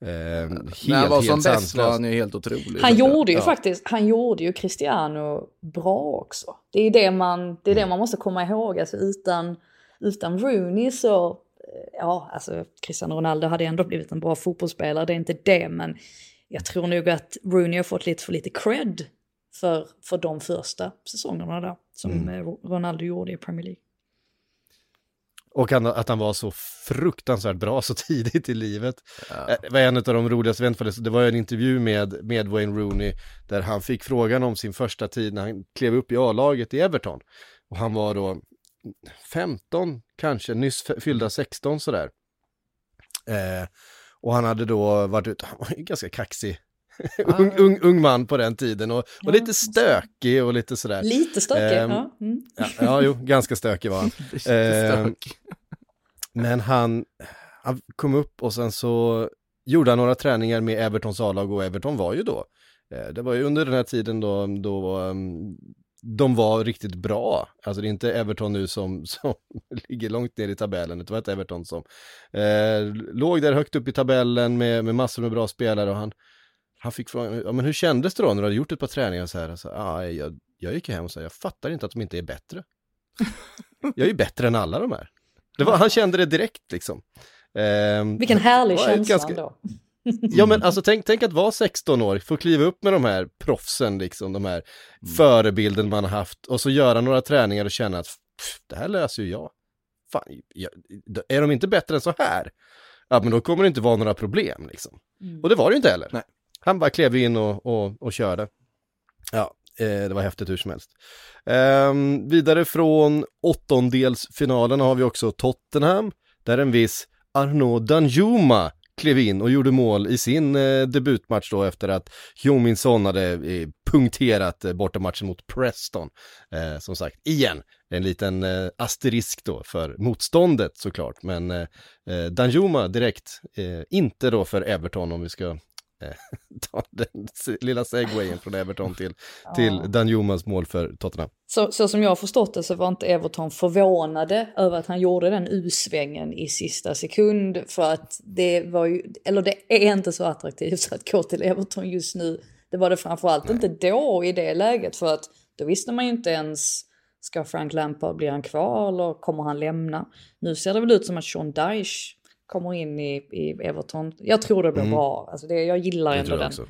eh, helt, när han var som bäst var han ju helt otrolig. Han gjorde ju Ja. faktiskt, han gjorde ju Cristiano bra också. Det är det man, det är det man måste komma ihåg, alltså utan, utan Rooney så, ja alltså Cristiano Ronaldo hade ändå blivit en bra fotbollsspelare, det är inte det, men jag tror nog att Rooney har fått lite för lite cred för, för de första säsongerna där, som eh, Ronaldo gjorde i Premier League. Och att han var så fruktansvärt bra så tidigt i livet. Eh, Det var en av de roligaste eventen, det var en intervju med, med Wayne Rooney där han fick frågan om sin första tid när han klev upp i A-laget i Everton. Och han var då 15 kanske, nyss fyllda 16 sådär. Eh, och han hade då varit ute, han var ju ganska kaxig. ung, ung, ung man på den tiden och, och Ja. lite stökig och lite sådär. Lite stökig, Ehm, ja. Mm. Ja, ja, jo, ganska stökig var han. Ehm, Men han, han kom upp och sen så gjorde han några träningar med Evertons A-lag och Everton var ju då, eh, det var ju under den här tiden då, då ehm, de var riktigt bra. Alltså det är inte Everton nu som, som ligger långt ner i tabellen, det var ett Everton som eh, låg där högt upp i tabellen med, med massor med bra spelare och han, han fick frågan, ja men hur kändes det då när du hade gjort ett par träningar så här? Alltså, ah, jag, jag gick hem och sa, jag fattar inte att de inte är bättre. jag är bättre än alla de här. Var, han kände det direkt liksom. Ehm, Vilken härlig känsla ganska- ändå. Ja men alltså tänk, tänk att vara 16 år, få kliva upp med de här proffsen liksom, de här Mm. förebilden man har haft och så göra några träningar och känna att "Pff, det här löser ju jag. Fan, jag, är de inte bättre än så här? Ja men då kommer det inte vara några problem liksom. Mm. Och det var det ju inte heller. Nej. Han bara klev in och, och, och körde. Ja, eh, det var häftigt hur som helst. Ehm, vidare från åttondelsfinalen har vi också Tottenham, där en viss Arnaud Danjuma klev in och gjorde mål i sin eh, debutmatch då efter att Heung-Min Son hade eh, punkterat eh, bortamatchen mot Preston. Eh, som sagt, igen, en liten eh, asterisk då för motståndet såklart, men eh, eh Danjuma direkt, eh, inte då för Everton om vi ska eh, ta den lilla segwayen från Everton till, till Danjumas mål för Tottenham. Så, så som jag har förstått det så var inte Everton förvånade över att han gjorde den U-svängen i sista sekund. För att det var ju, eller det är inte så attraktivt att gå till Everton just nu. Det var det framförallt inte då i det läget för att då visste man ju inte ens Ska Frank Lampard, blir han kvar eller kommer han lämna? Nu ser det väl ut som att Sean Dyche kommer in i, i Everton. Jag tror det blir bra. Alltså det, jag gillar Det ändå jag den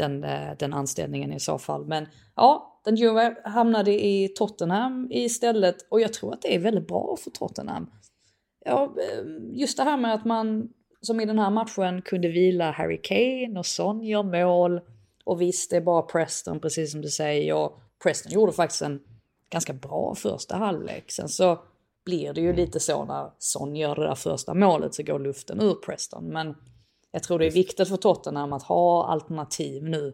den, eh, den anställningen i så fall. Men ja, den Juve hamnade i Tottenham istället och jag tror att det är väldigt bra för Tottenham. Ja, eh, just det här med att man, som i den här matchen, kunde vila Harry Kane och Son gör mål. Och visst, det är bara Preston, precis som du säger. Och Preston gjorde faktiskt en ganska bra första halvlek. Sen så blir det ju lite så när Son gör det där första målet så går luften ur Preston. Men jag tror det är viktigt för Tottenham att ha alternativ nu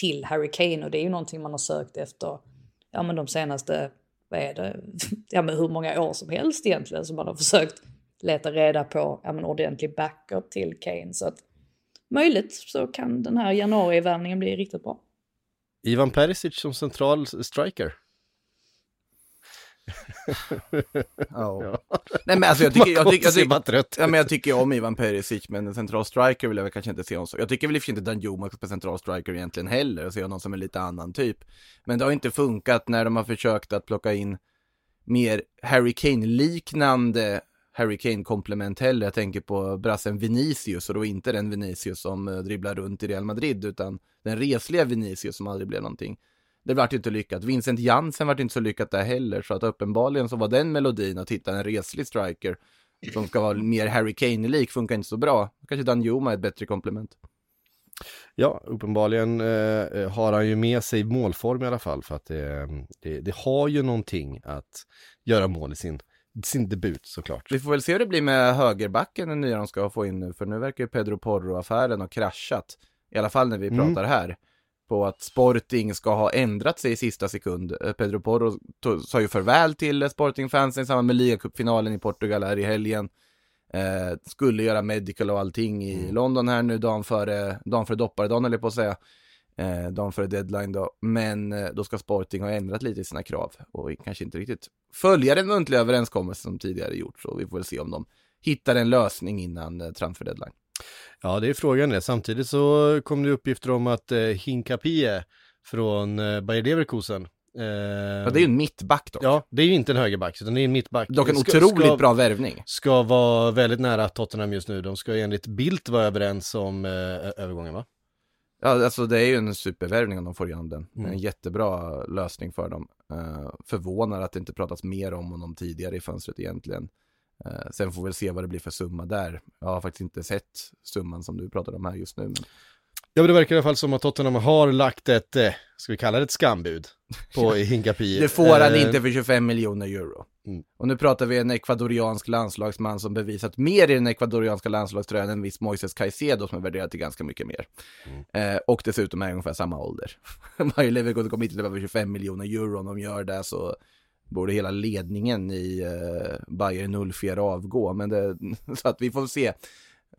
till Harry Kane och det är ju någonting man har sökt efter ja, men de senaste, vad är det, ja, men hur många år som helst egentligen som man har försökt leta reda på ja, men ordentlig backup till Kane. Så att möjligt så kan den här januarivärvningen bli riktigt bra. Ivan Perisic som central striker. Ja. Nej men alltså jag tycker, jag tycker, jag tycker, bara trött ja, men jag tycker om Ivan Perisic, men en central striker vill jag väl kanske inte se honom så. Jag tycker väl i och för sig inte Danjuma på central striker egentligen heller, jag ser honom som en lite annan typ. Men det har inte funkat när de har försökt att plocka in mer Harry Kane-liknande Harry Kane-komplement heller. Jag tänker på brassen Vinicius och då inte den Vinicius som eh, dribblar runt i Real Madrid utan den resliga Vinicius som aldrig blev någonting. Det vart ju inte lyckat. Vincent Jansen vart inte så lyckat där heller så att uppenbarligen så var den melodin att hitta en reslig striker som ska vara mer Harry Kane-lik funkar inte så bra. Kanske Danjuma är ett bättre komplement. Ja, uppenbarligen eh, har han ju med sig målform i alla fall för att det, det, det har ju någonting att göra mål i sin, sin debut såklart. Vi får väl se hur det blir med högerbacken den nya de ska få in nu, för nu verkar ju Pedro Porro-affären ha kraschat. I alla fall när vi Mm. pratar här. På att Sporting ska ha ändrat sig i sista sekund. Eh, Pedro Porro sa ju farväl till Sporting-fansen i samband med ligacupfinalen i Portugal här i helgen. Eh, skulle göra medical och allting i Mm. London här nu dagen före, dagen före dopparedagen jag på att säga. Eh, dagen före deadline då. Men eh, då ska Sporting ha ändrat lite i sina krav och kanske inte riktigt följa den muntliga överenskommelse som tidigare gjorts. Så vi får väl se om de hittar en lösning innan eh, transfer deadline. Ja, det är frågan det. Samtidigt så kom det uppgifter om att eh, Hinkapie från eh, Bayer Leverkusen eh, Ja, det är ju en mittback då. Ja, det är ju inte en högerback, utan det är en mittback. Dock en Ska- otroligt ska, bra värvning. Ska vara väldigt nära Tottenham just nu. De ska enligt Bildt vara överens om eh, övergången, va? Ja, alltså det är ju en supervärvning om de får igenom den. Mm. En jättebra lösning för dem. Uh, förvånar att det inte pratats mer om honom tidigare i fönstret egentligen. Eh, sen får vi väl se vad det blir för summa där. Jag har faktiskt inte sett summan som du pratade om här just nu. Men... Ja, men det verkar i alla fall som att Tottenham har lagt ett, eh, ska vi kalla det ett skambud på Hinkapie. Det får han Eh, inte för 25 miljoner euro. Mm. Och nu pratar vi en ekvadoriansk landslagsman som bevisat mer i den ekvadorianska landslagströjan än viss Moises Caicedo som är värderad till ganska mycket mer. Mm. Eh, och dessutom är ungefär samma ålder. Bayer Leverkusen kommer inte behöva 25 miljoner euro om de gör det så borde hela ledningen i eh, Bayern 04 avgå. Men det, så att vi får se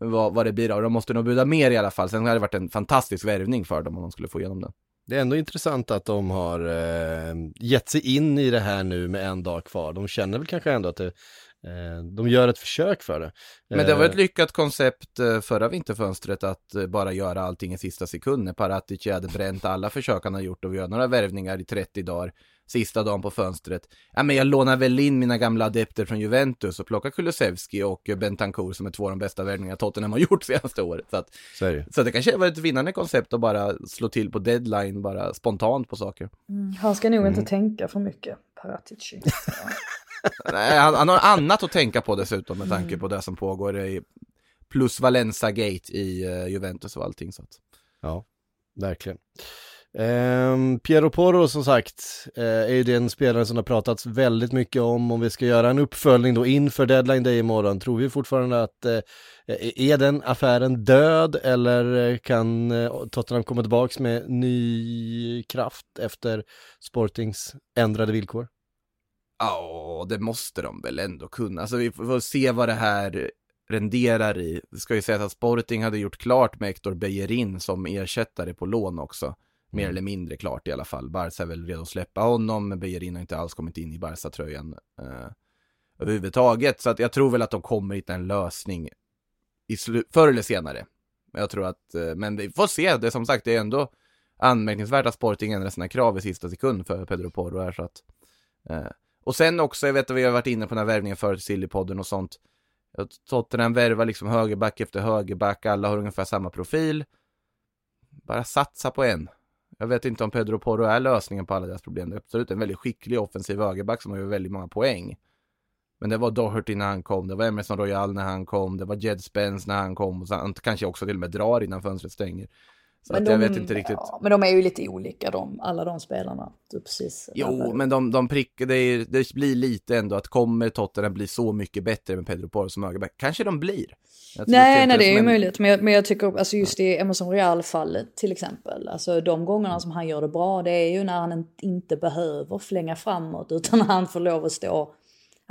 vad, vad det blir av. De måste nog buda mer i alla fall. Sen hade det varit en fantastisk värvning för dem om de skulle få igenom den. Det är ändå intressant att de har eh, gett sig in i det här nu med en dag kvar. De känner väl kanske ändå att det, eh, de gör ett försök för det. Men det var Eh, ett lyckat koncept eh, förra vinterfönstret att eh, bara göra allting i sista sekund. När Paratici hade bränt alla försök han har gjort och vi gör några värvningar i 30 dagar. Sista dagen på fönstret. Ja, men jag lånar väl in mina gamla adepter från Juventus och plockar Kulusevski och Bentancur som är två av de bästa värvningar Tottenham har gjort senaste året. Så, att, Så så det kanske var ett vinnande koncept att bara slå till på deadline, bara spontant på saker. Mm, han ska nog inte Mm. tänka för mycket, Paratici. Nej, han, han har annat att tänka på dessutom med tanke på det som pågår i plus Valenza-gate i eh, Juventus och allting. Så att. Ja, verkligen. Ehm, Piero Porro som sagt eh, är ju den spelare som har pratats väldigt mycket om. Om vi ska göra en uppföljning då inför deadline day imorgon, tror vi fortfarande att eh, e-, är den affären död eller eh, kan eh, Tottenham komma tillbaks med ny kraft efter Sportings ändrade villkor? Ja, det måste de väl ändå kunna. Alltså vi får se vad det här renderar i. Det ska ju sägas att Sporting hade gjort klart med Hector Bejerin som ersättare på lån också. Mer eller mindre klart i alla fall. Barca är väl redo att släppa honom, men Bellerin har inte alls kommit in i Barca-tröjan eh, överhuvudtaget. Så att jag tror väl att de kommer hitta en lösning i förr eller senare. Men Jag tror att, eh, men vi får se. Det är som sagt, det är ändå anmärkningsvärt att Sporting ändrar sina krav i sista sekund för Pedro Porro här så att eh, och sen också, jag vet att vi har varit inne på den här värvningen förut, Sillypodden och sånt. Tottenham värvar liksom högerback efter högerback, alla har ungefär samma profil. Bara satsa på en. Jag vet inte om Pedro Porro är lösningen på alla deras problem. Det är absolut en väldigt skicklig offensiv högerback som har ju väldigt många poäng. Men det var Doherty när han kom, det var Emerson Royal när han kom, det var Jed Spence när han kom och sen, kanske också till och med drar innan fönstret stänger. Så att jag vet inte riktigt. Ja, men de är ju lite olika de, alla de spelarna. Du precis. Jo, men de, de prickar, det, det blir lite ändå att kommer Tottenham bli så mycket bättre med Pedro Porro som högerback? Kanske de blir. Jag Nej, nej det är ju en- möjligt. Men jag, men jag tycker, alltså just i Emerson Real-fallet till exempel. Alltså de gångerna som han gör det bra, det är ju när han inte behöver flänga framåt. Utan han får lov att stå,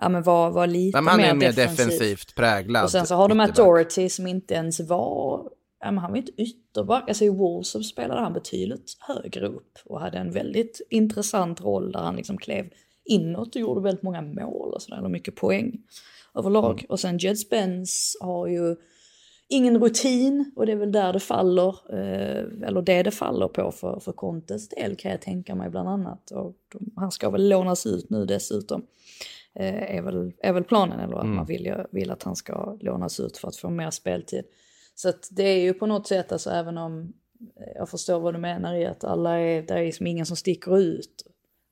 ja men vara var lite Nej, men han mer, är mer defensiv. defensivt präglad. Och sen så har de ytterback. Doherty som inte ens var, ja men han var inte ytterback. Alltså i så spelade han betydligt högre upp. Och hade en väldigt intressant roll där han liksom klev inåt och gjorde väldigt många mål och sådär. Och mycket poäng överlag. Mm. Och sen Jed Spence har ju ingen rutin och det är väl där det faller, eh, eller det det faller på för, för Contes del kan jag tänka mig bland annat. Och de, han ska väl lånas ut nu dessutom. Eh, är, väl, är väl planen, eller att Mm. man vill, vill att han ska lånas ut för att få mer speltid. Så att det är ju på något sätt, alltså även om eh, jag förstår vad du menar i att alla är, det är liksom ingen som sticker ut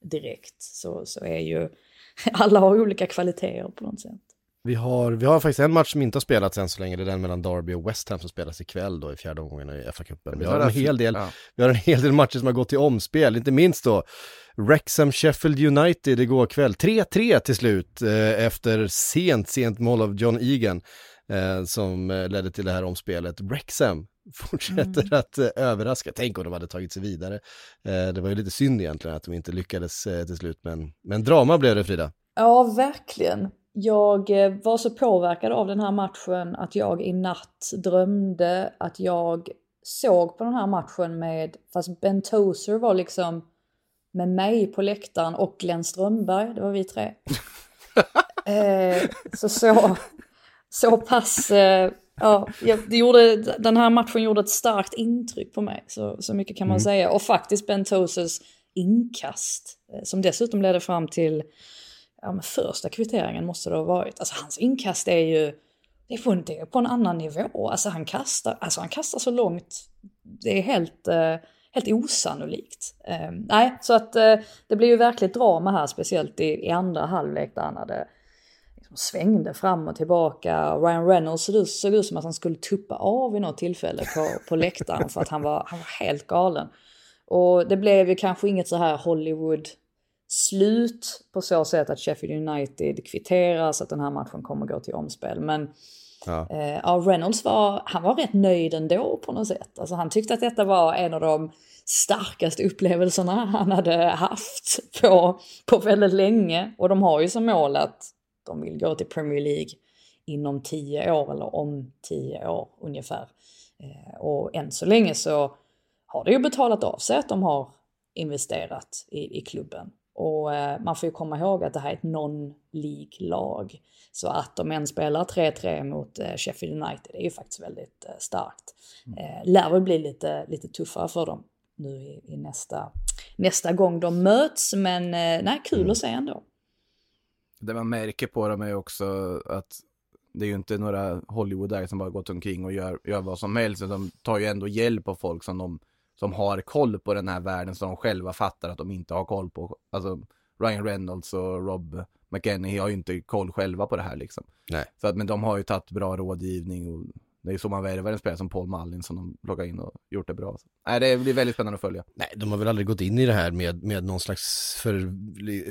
direkt, så, så är ju alla har olika kvaliteter på något sätt. Vi har, vi har faktiskt en match som inte har spelats än så länge, det är den mellan Derby och West Ham som spelas ikväll då i fjärde omgången i FA-cupen. Vi har en hel del, Ja. vi har en hel del matcher som har gått till omspel, inte minst då Wrexham Sheffield United igår kväll. 3-3 till slut eh, efter sent, sent mål av John Egan eh, som eh, ledde till det här omspelet. Wrexham fortsätter att eh, överraska. Tänk om de hade tagit sig vidare. Eh, det var ju lite synd egentligen att de inte lyckades eh, till slut, men, men drama blev det Frida. Ja, verkligen. Jag eh, var så påverkad av den här matchen att jag i natt drömde att jag såg på den här matchen med, fast Ben Tozer var liksom med mig på läktaren och Glenn Strömberg, det var vi tre. eh, så så, så pass, eh, ja, det gjorde, den här matchen gjorde ett starkt intryck på mig, så, så mycket kan man säga. Och faktiskt Ben Tozers inkast, eh, som dessutom ledde fram till ja, men första kvitteringen måste det ha varit. Alltså hans inkast är ju, det är på en, det på en annan nivå. Alltså han kastar, alltså han kastar så långt, det är helt, eh, helt osannolikt. Eh, nej, så att eh, det blir ju verkligt drama här, speciellt i, i andra halvlek där han hade liksom svängde fram och tillbaka. Ryan Reynolds såg ut, såg ut som att han skulle tuppa av vid något tillfälle på, på läktaren för att han var, han var helt galen. Och det blev ju kanske inget så här Hollywood slut på så sätt att Sheffield United kvitterar så att den här matchen kommer gå till omspel. Men Ja. eh, ja, Reynolds var, han var rätt nöjd ändå på något sätt. Alltså han tyckte att detta var en av de starkaste upplevelserna han hade haft på, på väldigt länge. Och de har ju som mål att de vill gå till Premier League inom tio år eller om tio år ungefär. Eh, och än så länge så har det ju betalat av sig att de har investerat i, i klubben. Och eh, man får ju komma ihåg att det här är ett non-League-lag. Så att de än spelar 3-3 mot eh, Sheffield United är ju faktiskt väldigt starkt. Eh, lär väl bli lite, lite tuffare för dem nu i, i nästa, nästa gång de möts. Men nej, kul att se ändå. Det man märker på dem är också att det är ju inte några Hollywoodare som bara gått omkring och gör, gör vad som helst. De tar ju ändå hjälp av folk som, de, som har koll på den här världen som de själva fattar att de inte har koll på. Alltså Ryan Reynolds och Rob McEnany har ju inte koll själva på det här liksom. Nej. Så att, men de har ju tagit bra rådgivning och det är så man värvar en spelare som Paul Mullin som de plockar in och gjort det bra. Nej, det blir väldigt spännande att följa. Nej, de har väl aldrig gått in i det här med, med någon slags för,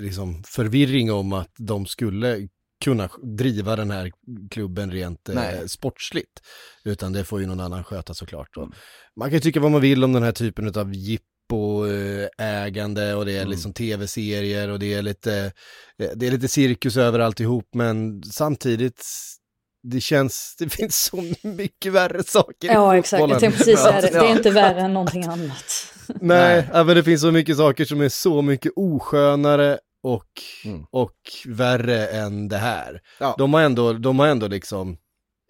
liksom förvirring om att de skulle kunna driva den här klubben rent eh, sportsligt. Utan det får ju någon annan sköta såklart. Och Mm. Man kan ju tycka vad man vill om den här typen av jippo-ägande och det är Mm. liksom tv-serier och det är lite, eh, det är lite cirkus över alltihop men samtidigt det känns, det finns så mycket värre saker Ja, exakt. Jag tänkte precis säga det. Det är inte värre än någonting annat. Nej, men det finns så mycket saker som är så mycket oskönare och, Mm. och värre än det här. Ja. De har ändå, de har ändå liksom,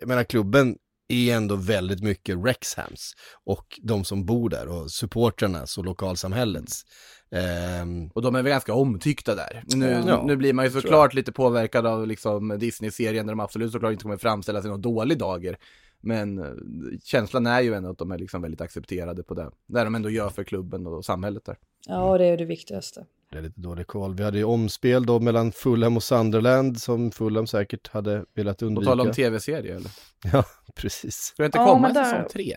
jag menar klubben är ändå väldigt mycket Rexhams och de som bor där och supportrarnas och lokalsamhällets. Ehm, Och de är väl ganska omtyckta där. Nu, Ja, nu blir man ju såklart lite påverkad av liksom Disney-serien där de absolut såklart inte kommer framställas i någon dålig dager. Men eh, känslan är ju ändå att de är liksom väldigt accepterade på det. Det de ändå gör för klubben och samhället där. Ja, det är det viktigaste. det är lite dålig koll. Vi hade ju omspel då mellan Fulham och Sunderland som Fulham säkert hade velat På undvika. tal om tv-serie eller? Ja, precis. Ska det inte Ja, komma en där- säsong tre?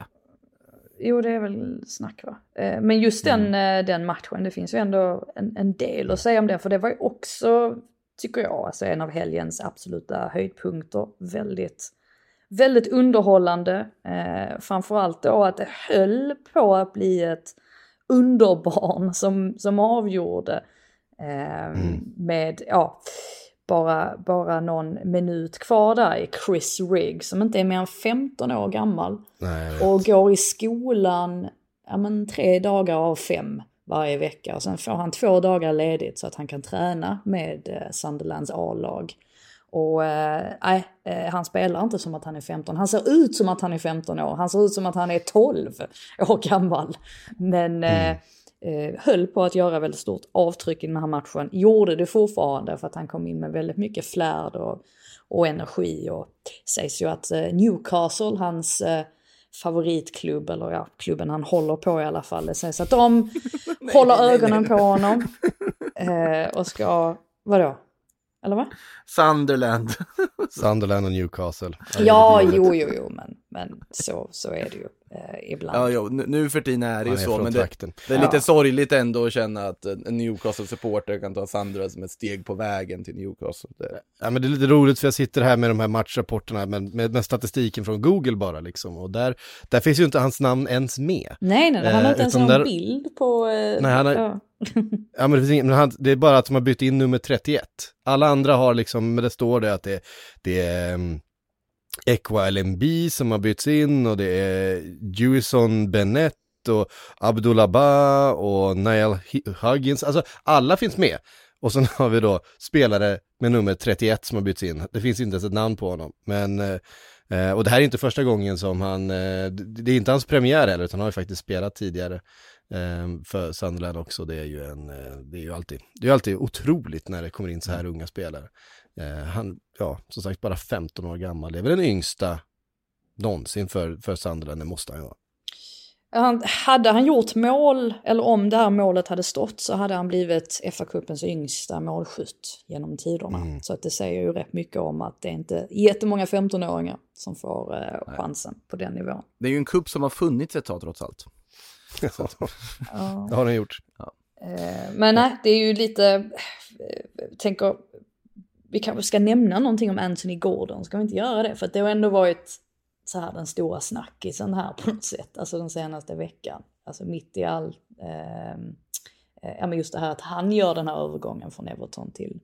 Jo, det är väl snack va. Eh, Men just den, eh, den matchen, det finns ju ändå en, en del att säga om den. För det var ju också, tycker jag, alltså en av helgens absoluta höjdpunkter. Väldigt, väldigt underhållande. Eh, framförallt då att det höll på att bli ett underbarn som, som avgjorde. Eh, Med, ja, bara, bara någon minut kvar där i Chris Rigg som inte är mer än 15 år gammal. Nej, Och går i skolan ja, men, tre dagar av fem varje vecka. Och sen får han två dagar ledigt så att han kan träna med eh, Sunderlands A-lag. Och eh, nej, eh, han spelar inte som att han är 15. Han ser ut som att han är 15 år. Han ser ut som att han är 12 år gammal. Men eh, eh, höll på att göra väldigt stort avtryck i den här matchen. Gjorde det fortfarande för att han kom in med väldigt mycket flärd och, och energi. Och sägs ju att eh, Newcastle, hans eh, favoritklubb, eller ja, klubben han håller på i alla fall. Det sägs att de håller ögonen på honom. Eh, och ska, vadå? Eller vad? Sunderland. Sunderland och Newcastle. Ja, jo, jo, jo, men, men så, så är det ju eh, ibland. Ja, jo, nu, för tiden är det ju så, men det, det är lite Ja. sorgligt ändå att känna att en Newcastle-supporter kan ta Sunderland som ett steg på vägen till Newcastle. Det, Ja men det är lite roligt för jag sitter här med de här matchrapporterna med, med, med statistiken från Google bara liksom och där, där finns ju inte hans namn ens med. Nej, nej, han har Eh, inte ens någon där- bild på... Eh, Nej, han har- ja. Ja men det, finns ingen, men han, det är bara att de har bytt in nummer 31. Alla andra har liksom, men det står det att det, det är mm, um, Ekwa LMB som har bytts in och det är Jewison Bennett och Abdullah och Niall Huggins, alltså alla finns med. Och sen har vi då spelare med nummer 31 som har bytts in. Det finns inte ens ett namn på honom. Men, eh, eh och det här är inte första gången som han, eh, det är inte hans premiär heller, utan han har ju faktiskt spelat tidigare för Sunderland också. Det är ju en, eh, det är ju alltid, det är alltid otroligt när det kommer in så här unga spelare. Eh, han, ja, som sagt bara 15 år gammal, det är väl den yngsta någonsin för, för Sunderland, det måste han ju vara. Han, hade han gjort mål, eller om det här målet hade stått, så hade han blivit FA-cupens yngsta målskytt genom tiderna. Mm. Så att det säger ju rätt mycket om att det är inte jättemånga 15-åringar som får eh, chansen på den nivån. det är ju en kupp som har funnits ett tag trots allt. Ja. Det har han gjort. Eh, Men nej, det är ju lite, eh, tänker, vi kanske ska nämna någonting om Anthony Gordon, ska vi inte göra det? För att det har ändå varit så här den stora snackisen här på något sätt, alltså den senaste veckan. Alltså mitt i all, eh, eh, ja men just det här att han gör den här övergången från Everton till,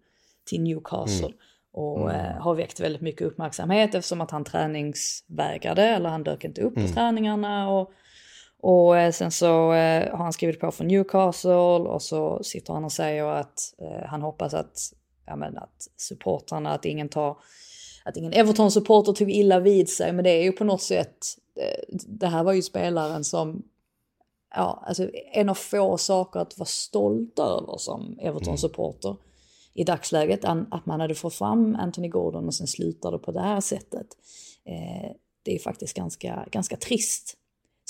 till Newcastle. Och eh, har väckt väldigt mycket uppmärksamhet eftersom att han träningsvägrade eller han dök inte upp på träningarna. Och, och eh, sen så eh, har han skrivit på för Newcastle och så sitter han och säger att eh, han hoppas att, ja, men att supportrarna, att ingen tar, att ingen Everton-supporter tog illa vid sig. Men det är ju på något sätt, det här var ju spelaren som, ja, alltså en av få saker att vara stolt över som Everton-supporter i dagsläget. Att man hade fått fram Anthony Gordon och sen slutade på det här sättet. Det är faktiskt ganska, ganska trist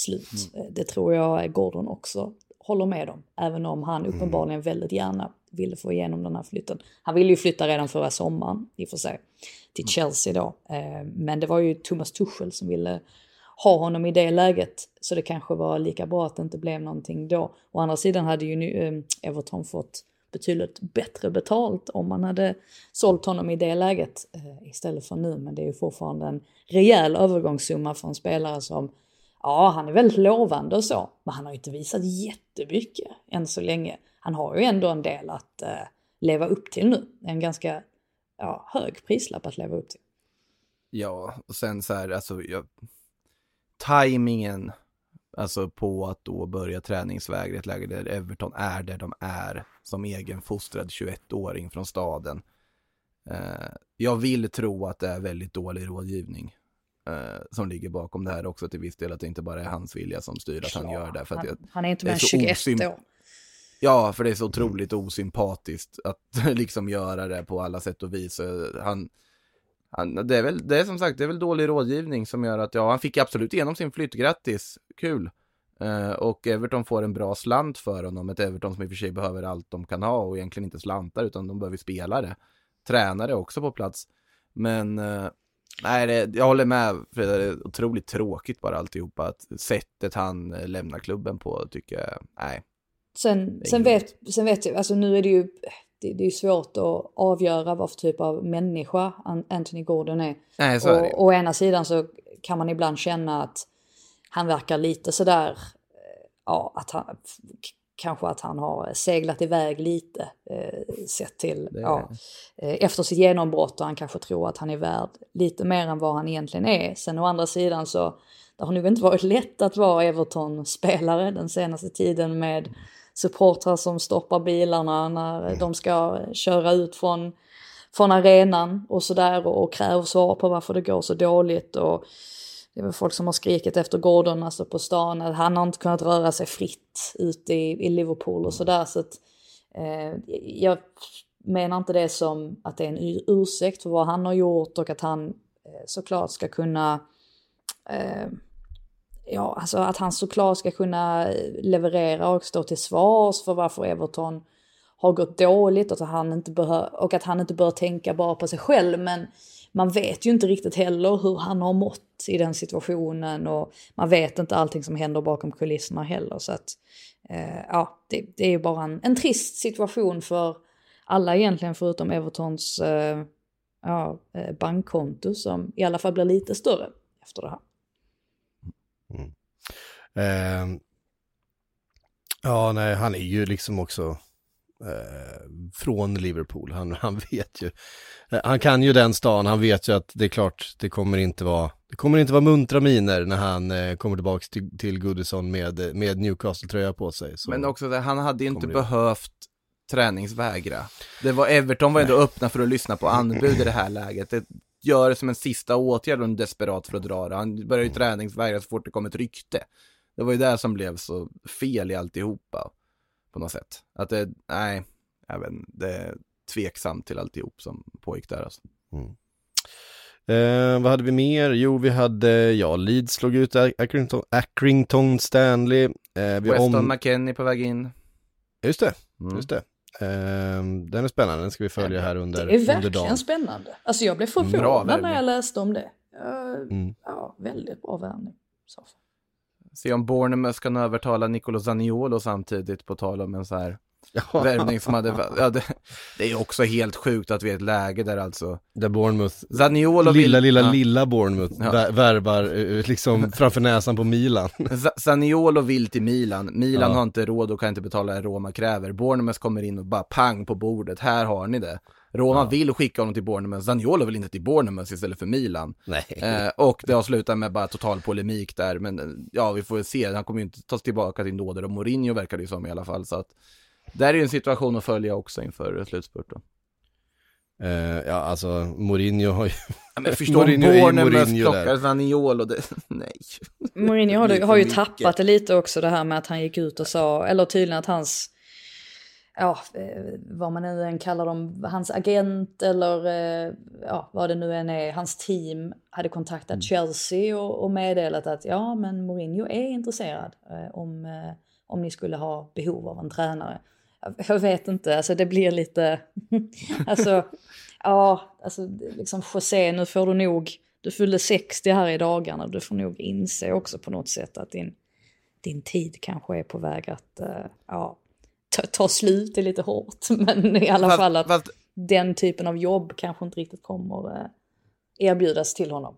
slut. Eh, Det tror jag Gordon också håller med om. Även om han uppenbarligen väldigt gärna ville få igenom den här flytten. Han ville ju flytta redan förra sommaren i och för sig. Till Chelsea då. Eh, Men det var ju Thomas Tuchel som ville ha honom i det läget. Så det kanske var lika bra att det inte blev någonting då. Å andra sidan hade ju nu, eh, Everton fått betydligt bättre betalt om man hade sålt honom i det läget istället för nu. Men det är ju fortfarande en rejäl övergångssumma för en spelare som, ja han är väldigt lovande och så, men han har ju inte visat jättemycket än så länge. Han har ju ändå en del att eh, leva upp till nu. En ganska ja, hög prislapp att leva upp till. ja, och sen så här, alltså, jag, tajmingen alltså på att då börja träningsväg i ett läge där Everton är där de är som egenfostrad 21-åring från staden. Eh, jag vill tro att det är väldigt dålig rådgivning eh, som ligger bakom det här också till viss del, att det inte bara är hans vilja som styr att han gör det. För att jag, han, han är inte mer än så 21 osymp- år. Ja, för det är så otroligt osympatiskt att liksom göra det på alla sätt och vis. Han, han, det, är väl, det är som sagt, det är väl dålig rådgivning som gör att, ja, han fick absolut igenom sin flytt, grattis, kul. Eh, och Everton får en bra slant för honom, ett Everton som i och för sig behöver allt de kan ha och egentligen inte slantar utan de behöver spelare. Tränare också på plats. Men eh, nej, det, jag håller med Frida, det är otroligt tråkigt bara alltihopa. Att sättet han eh, lämnar klubben på tycker jag, nej. Sen, sen, vet, sen vet jag, alltså nu är det ju, det, det är svårt att avgöra vad för typ av människa An- Anthony Gordon är. Nej, så är det. Och å ena sidan så kan man ibland känna att han verkar lite sådär, eh, ja, att han, kanske att han har seglat iväg lite eh, sett till, Det- ja, eh, efter sitt genombrott och han kanske tror att han är värd lite mer än vad han egentligen är. Sen å andra sidan så, det har nog inte varit lätt att vara Everton-spelare den senaste tiden med supportrar som stoppar bilarna när de ska köra ut från, från arenan och sådär och, och kräver svar på varför det går så dåligt. Och det är väl folk som har skrikit efter Gordon alltså på stan att han har inte kunnat röra sig fritt ute i, i Liverpool och sådär. Så att, eh, jag menar inte det som att det är en ursäkt för vad han har gjort och att han eh, såklart ska kunna eh, ja, alltså att han såklart ska kunna leverera och stå till svars för varför Everton har gått dåligt och att, han inte behör, och att han inte bör tänka bara på sig själv. Men man vet ju inte riktigt heller hur han har mått i den situationen och man vet inte allting som händer bakom kulisserna heller. Så att, eh, ja, det, det, är ju bara en, en trist situation för alla egentligen förutom Evertons eh, ja, eh, bankkonto som i alla fall blir lite större efter det här. Mm. Eh, ja, nej, han är ju liksom också från Liverpool. Han, han vet ju, eh, han kan ju den stan, han vet ju att det är klart, det kommer inte vara, det kommer inte vara muntra miner när han eh, kommer tillbaka till, till Goodison med, med Newcastle-tröja på sig. Så Men också det, han hade ju inte det- behövt träningsvägra. Det var Everton var ändå öppna för att lyssna på anbud i det här läget. Det gör det som en sista åtgärd och en desperat för att dra det. Han började ju träningsvägra så fort det kom ett rykte. Det var ju det som blev så fel i alltihopa. På något sätt. Att det, nej, jag vet inte, det är tveksamt till alltihop som pågick där alltså. Eh, vad hade vi mer? Jo, vi hade, ja, Leeds slog ut Accrington, Accrington Stanley. Eh, vi Weston om... McKennie på väg in. Just det, Mm. just det. Eh, den är spännande, den ska vi följa här under, Det är verkligen dagen. spännande. Alltså jag blev Bra förvånad när jag läste om det. Ja, Mm. ja väldigt bra värvning. Se om Bournemouth kan övertala Nicolo Zaniolo samtidigt på tal om en så här Ja, värvning som hade, ja, det, det är också helt sjukt att vi är i ett läge där alltså där Bournemouth, Zaniolo vill, lilla, lilla, ja, lilla Bournemouth Ja. vär- värvar eh, liksom framför näsan på Milan. Zaniolo vill till Milan, Milan Ja. har inte råd och kan inte betala det Roma kräver. Bournemouth kommer in och bara pang på bordet, här har ni det. Roma vill skicka honom till Bournemouth, Zaniolo vill inte till Bournemouth istället för Milan. Nej. Eh, och det har slutat med bara total polemik där, men eh, ja, vi får väl se. Han kommer ju inte tas tillbaka till nåder och Mourinho verkar det ju som i alla fall. Så att, där är ju en situation att följa också inför slutspurten. Eh, ja, alltså Mourinho har ju... Ja, men förstå Bournemouth plockar där. Zaniolo, det, nej. Mourinho har, Det har ju tappat det lite också det här med att han gick ut och sa, eller tydligen att hans, ja, eh, vad man nu än kallar dem, hans agent eller eh, ja, vad det nu än är, hans team hade kontaktat Mm. Chelsea och, och meddelat att ja, men Mourinho är intresserad eh, om, eh, om ni skulle ha behov av en tränare. Jag- vet inte, alltså det blir lite, alltså, ja, alltså liksom José, nu får du nog, du fyllde 60 här i dagarna, du får nog inse också på något sätt att din, din tid kanske är på väg att, eh, ja, ta, ta slut är lite hårt, men i alla fall att den typen av jobb kanske inte riktigt kommer eh, erbjudas till honom.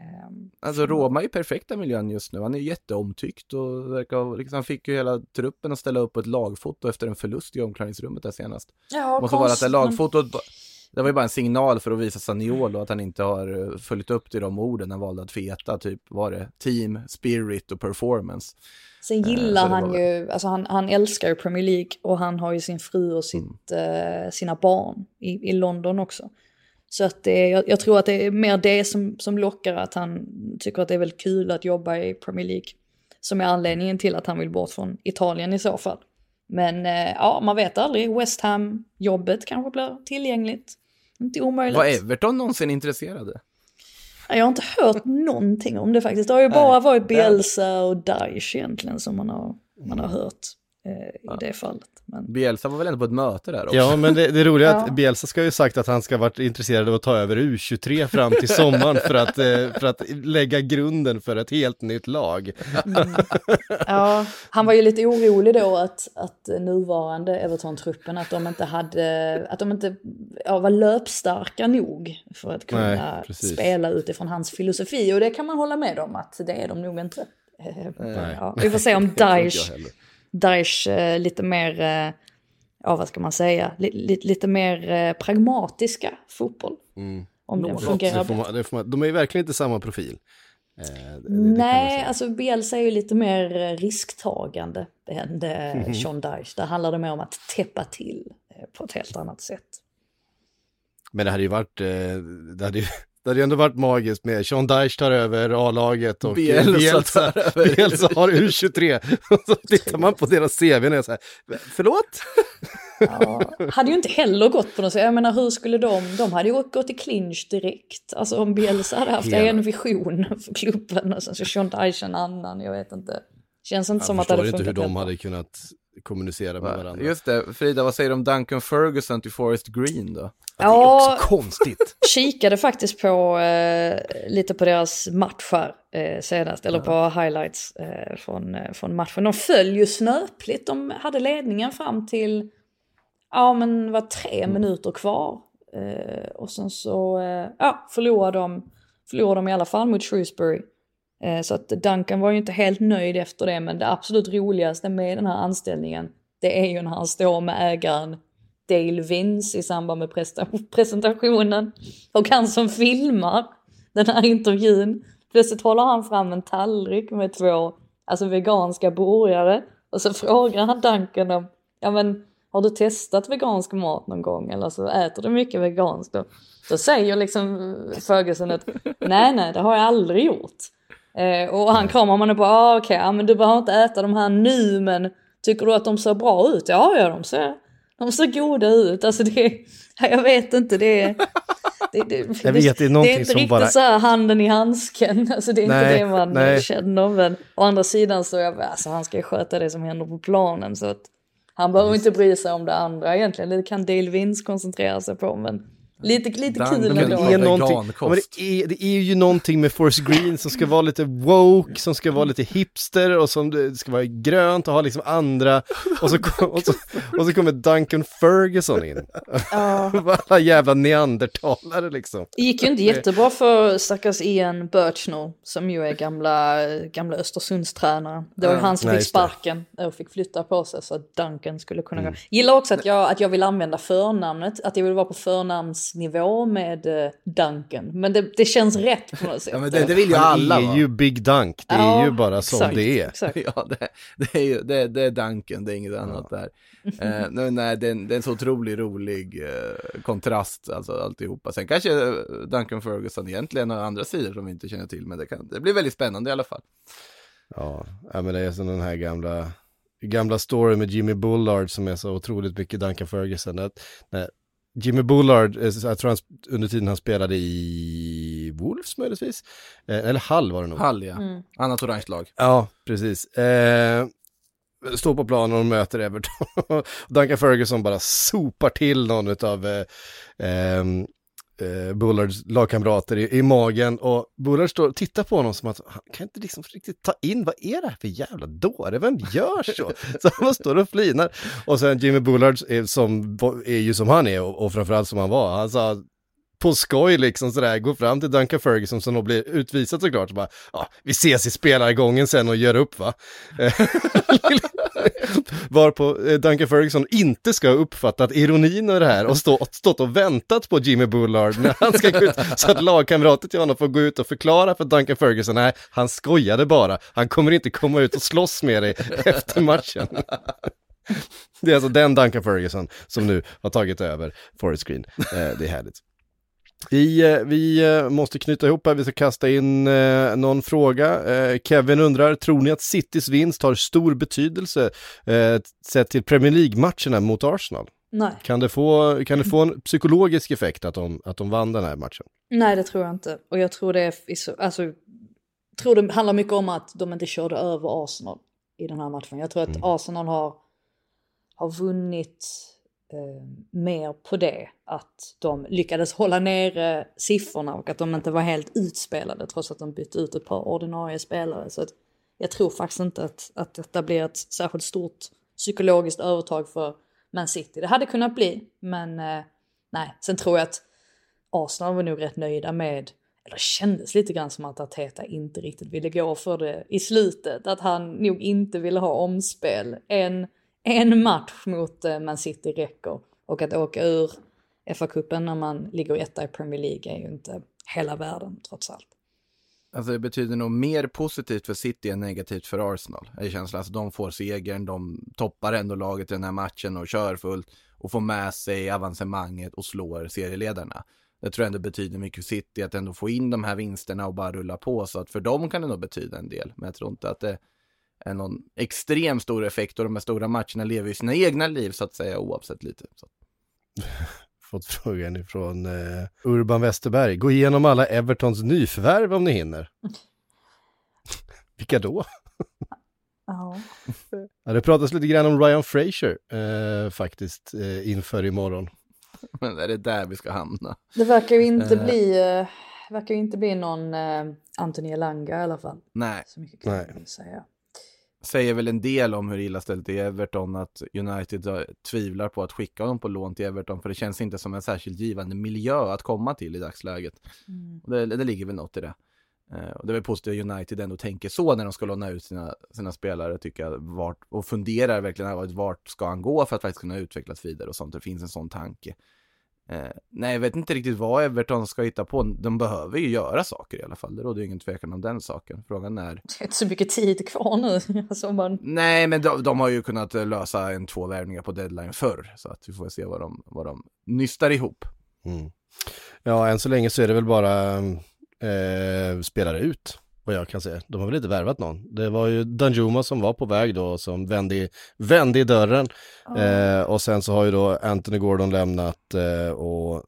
Ehm, Alltså Roma är ju perfekta miljön just nu. Han är ju jätteomtyckt och verkar, liksom, han fick ju hela truppen att ställa upp ett lagfoto efter en förlust i omklädningsrummet där senast. Ja, Måste vara att det lagfotot, det var ju bara en signal för att visa Saniolo att han inte har eh, följt upp till de orden han valde att feta, typ var det team, spirit och performance. Sen Eh, gillar det han ju, alltså han, han älskar ju Premier League och han har ju sin fru och sitt, Mm. eh, sina barn i, i London också. Så att det, jag, jag tror att det är mer det som, som lockar att han tycker att det är väldigt kul att jobba i Premier League. Som är anledningen till att han vill bort från Italien i så fall. Men eh, ja, man vet aldrig. West Ham-jobbet kanske blir tillgängligt. Inte omöjligt. Var Everton någonsin intresserade? Jag har inte hört någonting om det faktiskt. Det har ju bara varit Bielsa och Daesh egentligen som man har, man har hört eh, i det fallet. Men, Bielsa var väl ändå på ett möte där också? Ja, men det, det roliga är att Ja. Bielsa ska ju sagt att han ska varit intresserad av att ta över U23 fram till sommaren för att, eh, för att lägga grunden för ett helt nytt lag. ja, han var ju lite orolig då att, att nuvarande Everton-truppen, att de inte hade, att de inte ja, var löpstarka nog för att kunna Nej, spela utifrån hans filosofi. Och det kan man hålla med om att det är de nog inte. Nej. Ja, vi får se om Daesh. Daesh eh, lite mer, eh, ja vad ska man säga, li, li, lite mer eh, pragmatiska fotboll. Om den Det fungerar bra. man, det man, de är ju verkligen inte samma profil. Det- det Nej, alltså Bielsa är ju lite mer risktagande än eh, Sean Dyche. Där handlar det mer om att täppa till på ett helt annat sätt. Men det hade ju varit, det hade ju, det hade ju ändå varit magiskt med Sean Dyche tar över A-laget och Bielsa Bielsa, tar över. Bielsa har U23. Och så tittar man på deras CV och är så här, förlåt? Ja, hade ju inte heller gått på något sätt. Jag menar hur skulle de, de hade ju gått, i clinch direkt. Alltså om Bielsa hade haft Ja. en vision för klubben och sen så Sean Dyche en annan, jag vet inte. Känns inte Jag som att det förstår hade inte hur funkat de helt bra. hade kunnat kommunicera med varandra. Just det, Frida, vad säger du om Duncan Ferguson till Forest Green då? Det är Ja, också konstigt. kikade faktiskt på eh, lite på deras matcher eh, senast, eller på highlights eh, från, eh, från matchen. De föll ju snöpligt, de hade ledningen fram till, ja men var tre minuter kvar. Eh, och sen så, eh, ja, förlorade de, förlorade de i alla fall mot Shrewsbury. Eh, så att Duncan var ju inte helt nöjd efter det, men det absolut roligaste med den här anställningen, det är ju när han står med ägaren Dale Vince i samband med presentationen. Och han som filmar den här intervjun, plötsligt håller han fram en tallrik med två alltså veganska burgare. Och så frågar han Duncan om, ja men har du testat vegansk mat någon gång eller så äter du mycket veganskt då? Då säger liksom Ferguson att nej nej det har jag aldrig gjort. Eh, och han kramar man på, ah, okej, ja, men du behöver inte äta de här nu men tycker du att de ser bra ut? Ja, ja de ser, de ser goda ut. Alltså det, jag vet inte, det är... Det, det, Jag vet, det är det är inte som riktigt bara- så här handen i handsken, alltså det är Nej, inte det man nej. känner. Men å andra sidan så, jag, alltså, han ska ju sköta det som händer på planen så att han behöver inte bry sig om det andra egentligen. Det kan Dale Vince koncentrera sig på men lite, lite kul ändå. det, är någonting, ja, det, är, det är ju någonting med Force Green som ska vara lite woke, som ska vara lite hipster och som ska vara grönt och ha liksom andra. Och så, kom, och så, och så kommer Duncan Ferguson in. Alla jävla neandertalare liksom. Det gick ju inte jättebra för stackars Ian Birchnell som ju är gamla, gamla Östersundstränare. Det var ju han som nej, fick sparken och fick flytta på sig så att Duncan skulle kunna gå. Gillar också att jag, att jag vill använda förnamnet, att jag vill vara på förnamnsnivå med eh, Duncan. Men det, det känns rätt på något sätt. Ja, men det, det vill ju alla Han är va? ju Big Dunk, det är Ja, ju bara som exakt, det är. Exakt. Ja, det, det, är ju, det, det är Duncan, det är inget annat där. Eh, nej, nej, det, är en, det är en så otroligt rolig eh, kontrast, alltså alltihopa. Sen kanske Duncan Ferguson egentligen har andra sidor som vi inte känner till, men det, kan, det blir väldigt spännande i alla fall. Ja, ja, men det är som den här gamla, gamla storyn med Jimmy Bullard som är så otroligt mycket Duncan Ferguson. Att, när Jimmy Bullard, eh, jag tror han under tiden han spelade i Wolves möjligtvis, eh, eller Hall var det nog. Hall, ja. Mm. Annat orange lag. Ja, precis. Eh, står på planen och möter Everton. Duncan Ferguson bara sopar till någon av eh, ehm, eh, Bullards lagkamrater i, i magen och Bullard står och tittar på honom som att han kan inte liksom riktigt ta in, vad är det här för jävla dåre, vem gör så? så han bara står och flinar. Och sen Jimmy Bullard är, som, är ju som han är och, och framförallt som han var, han sa på skoj liksom sådär, går fram till Duncan Ferguson som då blir utvisad såklart och bara, ja, vi ses i spelargången sen och gör upp va. Varpå eh, Duncan Ferguson inte ska ha uppfattat ironin i det här och stå, stått och väntat på Jimmy Bullard när han ska gå ut, så att lagkamrater till honom får gå ut och förklara för Duncan Ferguson, nej, han skojade bara, han kommer inte komma ut och slåss med dig efter matchen. Det är alltså den Duncan Ferguson som nu har tagit över Forest Green. Eh, det är härligt. Vi, eh, vi eh, måste knyta ihop här, vi ska kasta in eh, någon fråga. Eh, Kevin undrar, tror ni att Citys vinst har stor betydelse eh, sett till Premier League-matcherna mot Arsenal? Nej. Kan det, få, kan det få en psykologisk effekt att de, att de vann den här matchen? Nej, det tror jag inte. Och jag tror det är, alltså, tror det handlar mycket om att de inte körde över Arsenal i den här matchen. Jag tror att Arsenal har, har vunnit Eh, mer på det. Att de lyckades hålla nere siffrorna och att de inte var helt utspelade trots att de bytte ut ett par ordinarie spelare. Så att jag tror faktiskt inte att, att detta blir ett särskilt stort psykologiskt övertag för Man City. Det hade kunnat bli, men eh, nej. Sen tror jag att Arsenal var nog rätt nöjda med, eller kändes lite grann som att Arteta inte riktigt ville gå för det i slutet. Att han nog inte ville ha omspel. En, en match mot eh, Man City räcker. Och att åka ur FA-cupen när man ligger etta i Premier League är ju inte hela världen trots allt. Alltså det betyder nog mer positivt för City än negativt för Arsenal. Det känns alltså de får segern, de toppar ändå laget i den här matchen och kör fullt och får med sig avancemanget och slår serieledarna. Det tror jag ändå betyder mycket för City att ändå få in de här vinsterna och bara rulla på så att för dem kan det nog betyda en del. Men jag tror inte att det någon extrem stor effekt och de här stora matcherna lever ju sina egna liv så att säga oavsett lite. Så. Fått frågan ifrån eh, Urban Westerberg. Gå igenom alla Evertons nyförvärv om ni hinner. Vilka då? Ja. Ja, det pratas lite grann om Ryan Fraser eh, faktiskt eh, inför imorgon. Men är det där vi ska hamna? Det verkar ju inte Eh. bli, eh, verkar ju inte bli någon eh, Anthony Elanga i alla fall. Nej, Så mycket kan Nej. jag säga. Säger väl en del om hur illa ställt det är i Everton att United eh, tvivlar på att skicka honom på lån till Everton för det känns inte som en särskilt givande miljö att komma till i dagsläget. Mm. Det, det ligger väl något i det. Eh, och det är väl positivt att United ändå tänker så när de ska låna ut sina, sina spelare tycker jag, vart, och funderar verkligen vart ska han gå för att faktiskt kunna utvecklas vidare och sånt. Det finns en sån tanke. Eh, nej, jag vet inte riktigt vad Everton ska hitta på. De behöver ju göra saker i alla fall. Det råder ju ingen tvekan om den saken. Frågan är Det är inte så mycket tid kvar nu. Alltså man, Nej, men de, de har ju kunnat eh, lösa en två värvningar på deadline förr. Så att vi får se vad de, vad de nystar ihop. Mm. Ja, än så länge så är det väl bara eh, spelare ut, vad jag kan säga. De har väl inte värvat någon. Det var ju Danjuma som var på väg då, som vände i, vände i dörren. Eh, och sen så har ju då Anthony Gordon lämnat eh, och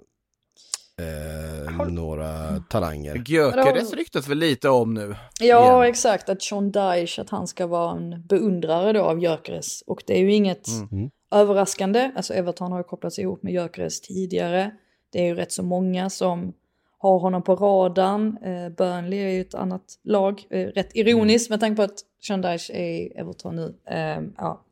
eh, några talanger. Gyökeres ryktas väl lite om nu. ja, Igen. exakt. Att Sean Dyche, att han ska vara en beundrare då av Gyökeres. Och det är ju inget Mm. överraskande. Alltså Everton har ju kopplats ihop med Gyökeres tidigare. Det är ju rätt så många som har honom på radarn. Eh, Burnley är ju ett annat lag. Eh, rätt ironiskt med tanke på att Sean Dyche är i Everton nu. Eh, ja.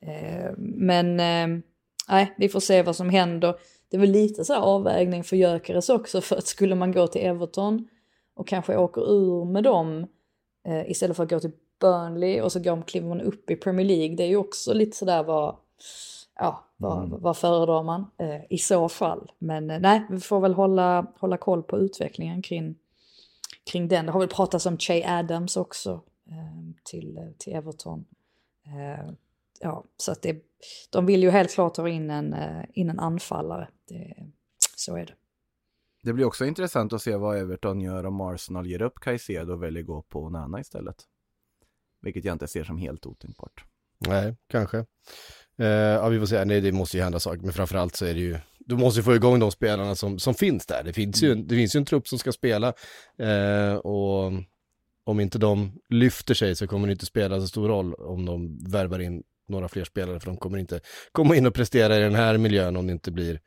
eh, men eh, nej, vi får se vad som händer. Det är väl lite så här avvägning för Gyökeres också. För att skulle man gå till Everton och kanske åker ur med dem eh, istället för att gå till Burnley och så går, kliver man upp i Premier League. Det är ju också lite sådär vad, ja, vad, vad föredrar man eh, i så fall. Men eh, nej, vi får väl hålla, hålla koll på utvecklingen kring, kring den. Det har väl pratats om Che Adams också eh, till, till Everton. Eh, ja, så att det, de vill ju helt klart ta in en, eh, in en anfallare. Det, så är det. Det blir också intressant att se vad Everton gör om Arsenal ger upp Caicedo och väljer gå på Onana istället. Vilket jag inte ser som helt otänkbart. Nej, kanske. Eh, ja, vi får säga, Nej, det måste ju hända saker, men framförallt så är det ju, du måste ju få igång de spelarna som, som finns där. Det finns, ju, det finns ju en trupp som ska spela eh, och om inte de lyfter sig så kommer det inte spela så stor roll om de värvar in några fler spelare, för de kommer inte komma in och prestera i den här miljön om det inte blir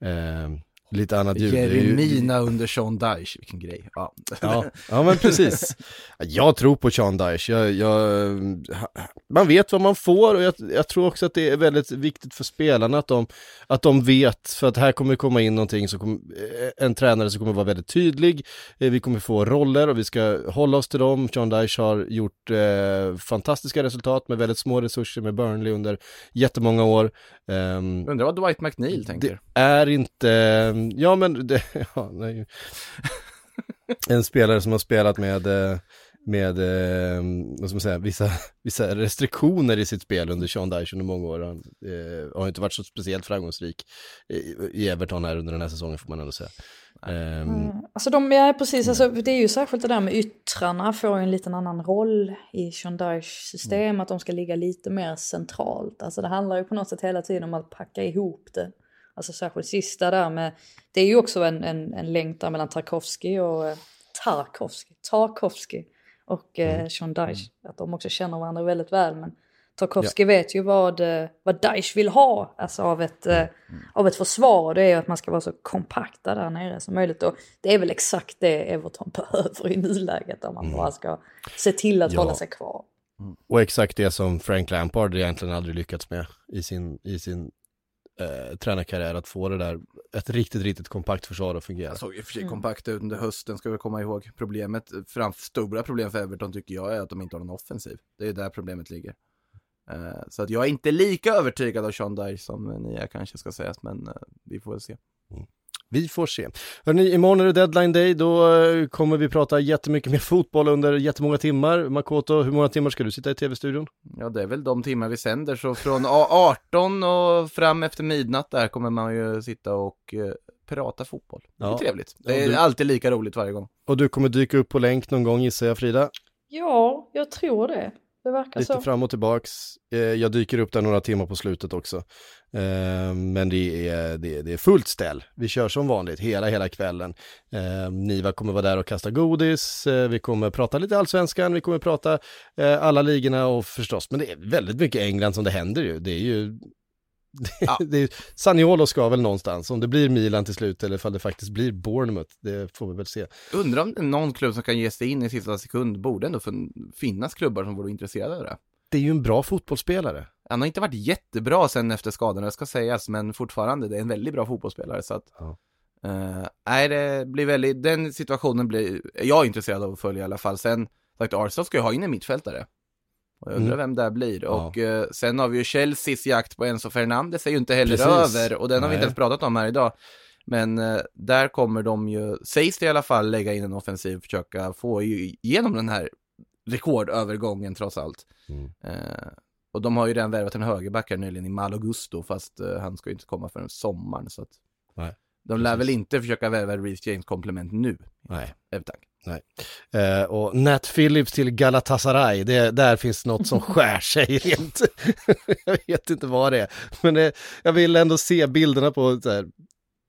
eh, lite annat ljud. Är ju- Jeremina under Sean Dyche, vilken grej. Ja. Ja, ja men precis. Jag tror på Sean Dyche. Jag, jag, man vet vad man får och jag, jag tror också att det är väldigt viktigt för spelarna att de, att de vet, för att här kommer komma in någonting som kommer, en tränare som kommer vara väldigt tydlig, Eh, vi kommer få roller och vi ska hålla oss till dem. Sean Dyche har gjort eh, fantastiska resultat med väldigt små resurser med Burnley under jättemånga år. Ehm, Undrar vad Dwight McNeil tänker. det är inte, ja men det, ja, nej. En spelare som har spelat med, eh, med, eh, vad ska man säga, vissa, vissa restriktioner i sitt spel under Sean Dyche under många år. Han eh, har inte varit så speciellt framgångsrik i, Everton här under den här säsongen får man ändå säga. Ehm, Mm. Alltså de, ja precis, alltså, det är ju särskilt det där med yttrarna får ju en liten annan roll i Dyches system, att de ska ligga lite mer centralt. Alltså det handlar ju på något sätt hela tiden om att packa ihop det. Alltså särskilt sista där med, det är ju också en, en, en länk där mellan Tarkovsky och eh, Tarkovsky, Tarkovsky och eh, Sean Dyche. Att de också känner varandra väldigt väl. Men Tarkovsky vet ju vad, eh, vad Dyche vill ha alltså av, ett, eh, av ett försvar. Och det är ju att man ska vara så kompakta där nere som möjligt. Och det är väl exakt det Everton behöver i nuläget. Om man bara ska se till att Ja. hålla sig kvar. och exakt det som Frank Lampard egentligen aldrig lyckats med i sin, i sin eh, tränarkarriär, att få det där, ett riktigt, riktigt kompakt försvar att fungera. Jag såg i och för sig kompakt ut under hösten, ska vi komma ihåg. Problemet, fram, stora problem för Everton tycker jag är att de inte har någon offensiv. Det är där problemet ligger. Eh, så att jag är inte lika övertygad av Sean Dyche som ni är kanske ska sägas, men eh, vi får väl se. Vi får se. Hörrni, imorgon är det deadline day, då eh, kommer vi prata jättemycket mer fotboll under jättemånga timmar. Makoto, hur många timmar ska du sitta i tv-studion? Ja, det är väl de timmar vi sänder, så från a- 18 och fram efter midnatt där kommer man ju sitta och eh, prata fotboll. Det är Ja. trevligt. Ja, Det är du- alltid lika roligt varje gång. Och du kommer dyka upp på länk någon gång gissar jag Frida? Ja, jag tror det. Det verkar Lite så. fram och tillbaks. Eh, jag dyker upp där några timmar på slutet också. Eh, men det är, det, är, det är fullt ställ. Vi kör som vanligt hela, hela kvällen. Eh, Niva kommer vara där och kasta godis. Vi kommer prata lite allsvenskan. Vi kommer prata alla ligorna och förstås, men det är väldigt mycket England som det händer ju. Det är ju Ja. det är, Saniolo ska väl någonstans, om det blir Milan till slut eller ifall det faktiskt blir Bournemouth, det får vi väl se. Undrar om någon klubb som kan ge sig in i sista sekund, borde ändå fin- finnas klubbar som vore intresserade av det. Det är ju en bra fotbollsspelare. Han har inte varit jättebra sen efter skadorna, det ska sägas, men fortfarande, det är en väldigt bra fotbollsspelare så att Ja. eh, Nej, det blir väldigt, den situationen blir jag är intresserad av att följa i alla fall. Sen, sagt Arsenal ska ju ha in en mittfältare. Och jag undrar Mm. vem det blir. Ja. Och eh, sen har vi ju Chelseas jakt på Enzo Fernandes är ju inte heller Precis. över och den har vi Nej. inte ens pratat om här idag. Men eh, där kommer de ju, sägs det i alla fall, lägga in en offensiv, försöka få igenom den här rekordövergången trots allt. Mm. Eh, och de har ju redan värvat en högerback här nyligen i Malo Gusto, fast eh, han ska ju inte komma förrän sommaren så att Nej, De lär precis. väl inte försöka värva Reece James komplement nu, Nej. är tanken. Eh, och Nat Phillips till Galatasaray, det, där finns något som skär sig rent. jag vet inte vad det är, men det, jag vill ändå se bilderna på så här,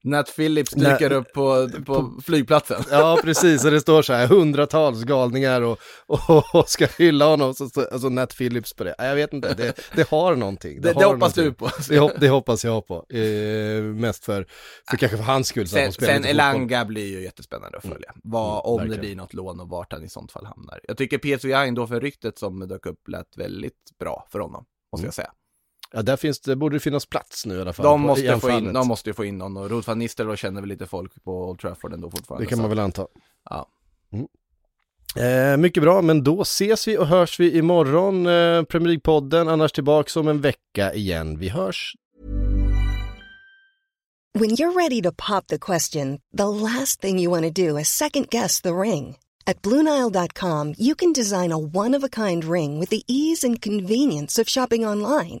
Nat Phillips dyker upp på, på flygplatsen. Ja, precis, och det står så här hundratals galningar och, och, och ska hylla honom, så står alltså Nat Phillips på det. Jag vet inte, det, det har någonting. Det, det, har hoppas någonting. du på. Det, hop, det hoppas jag på. Eh, mest för, för kanske för hans skull. så Sen, sen. Elanga blir ju jättespännande att följa. Vad, Mm, om det verkligen. blir något lån och vart han i sånt fall hamnar. Jag tycker PSV Eindhoven-ryktet som dök upp lät väldigt bra för honom, måste Mm. jag säga. Ja, där finns det, borde det finnas plats nu i alla fall. De på- måste, få in, de måste ju få in någon och Ruud van Nistelrooy känner väl lite folk på Old Trafford ändå fortfarande. Det kan så man väl anta. Ja. Mm. Eh, mycket bra, men då ses vi och hörs vi imorgon, eh, Premier League-podden, annars tillbaks om en vecka igen. Vi hörs When you're ready to pop the question, the last thing you want to do is second guess the ring. At Bluenile.com, you can design a one of a kind ring with the ease and convenience of shopping online.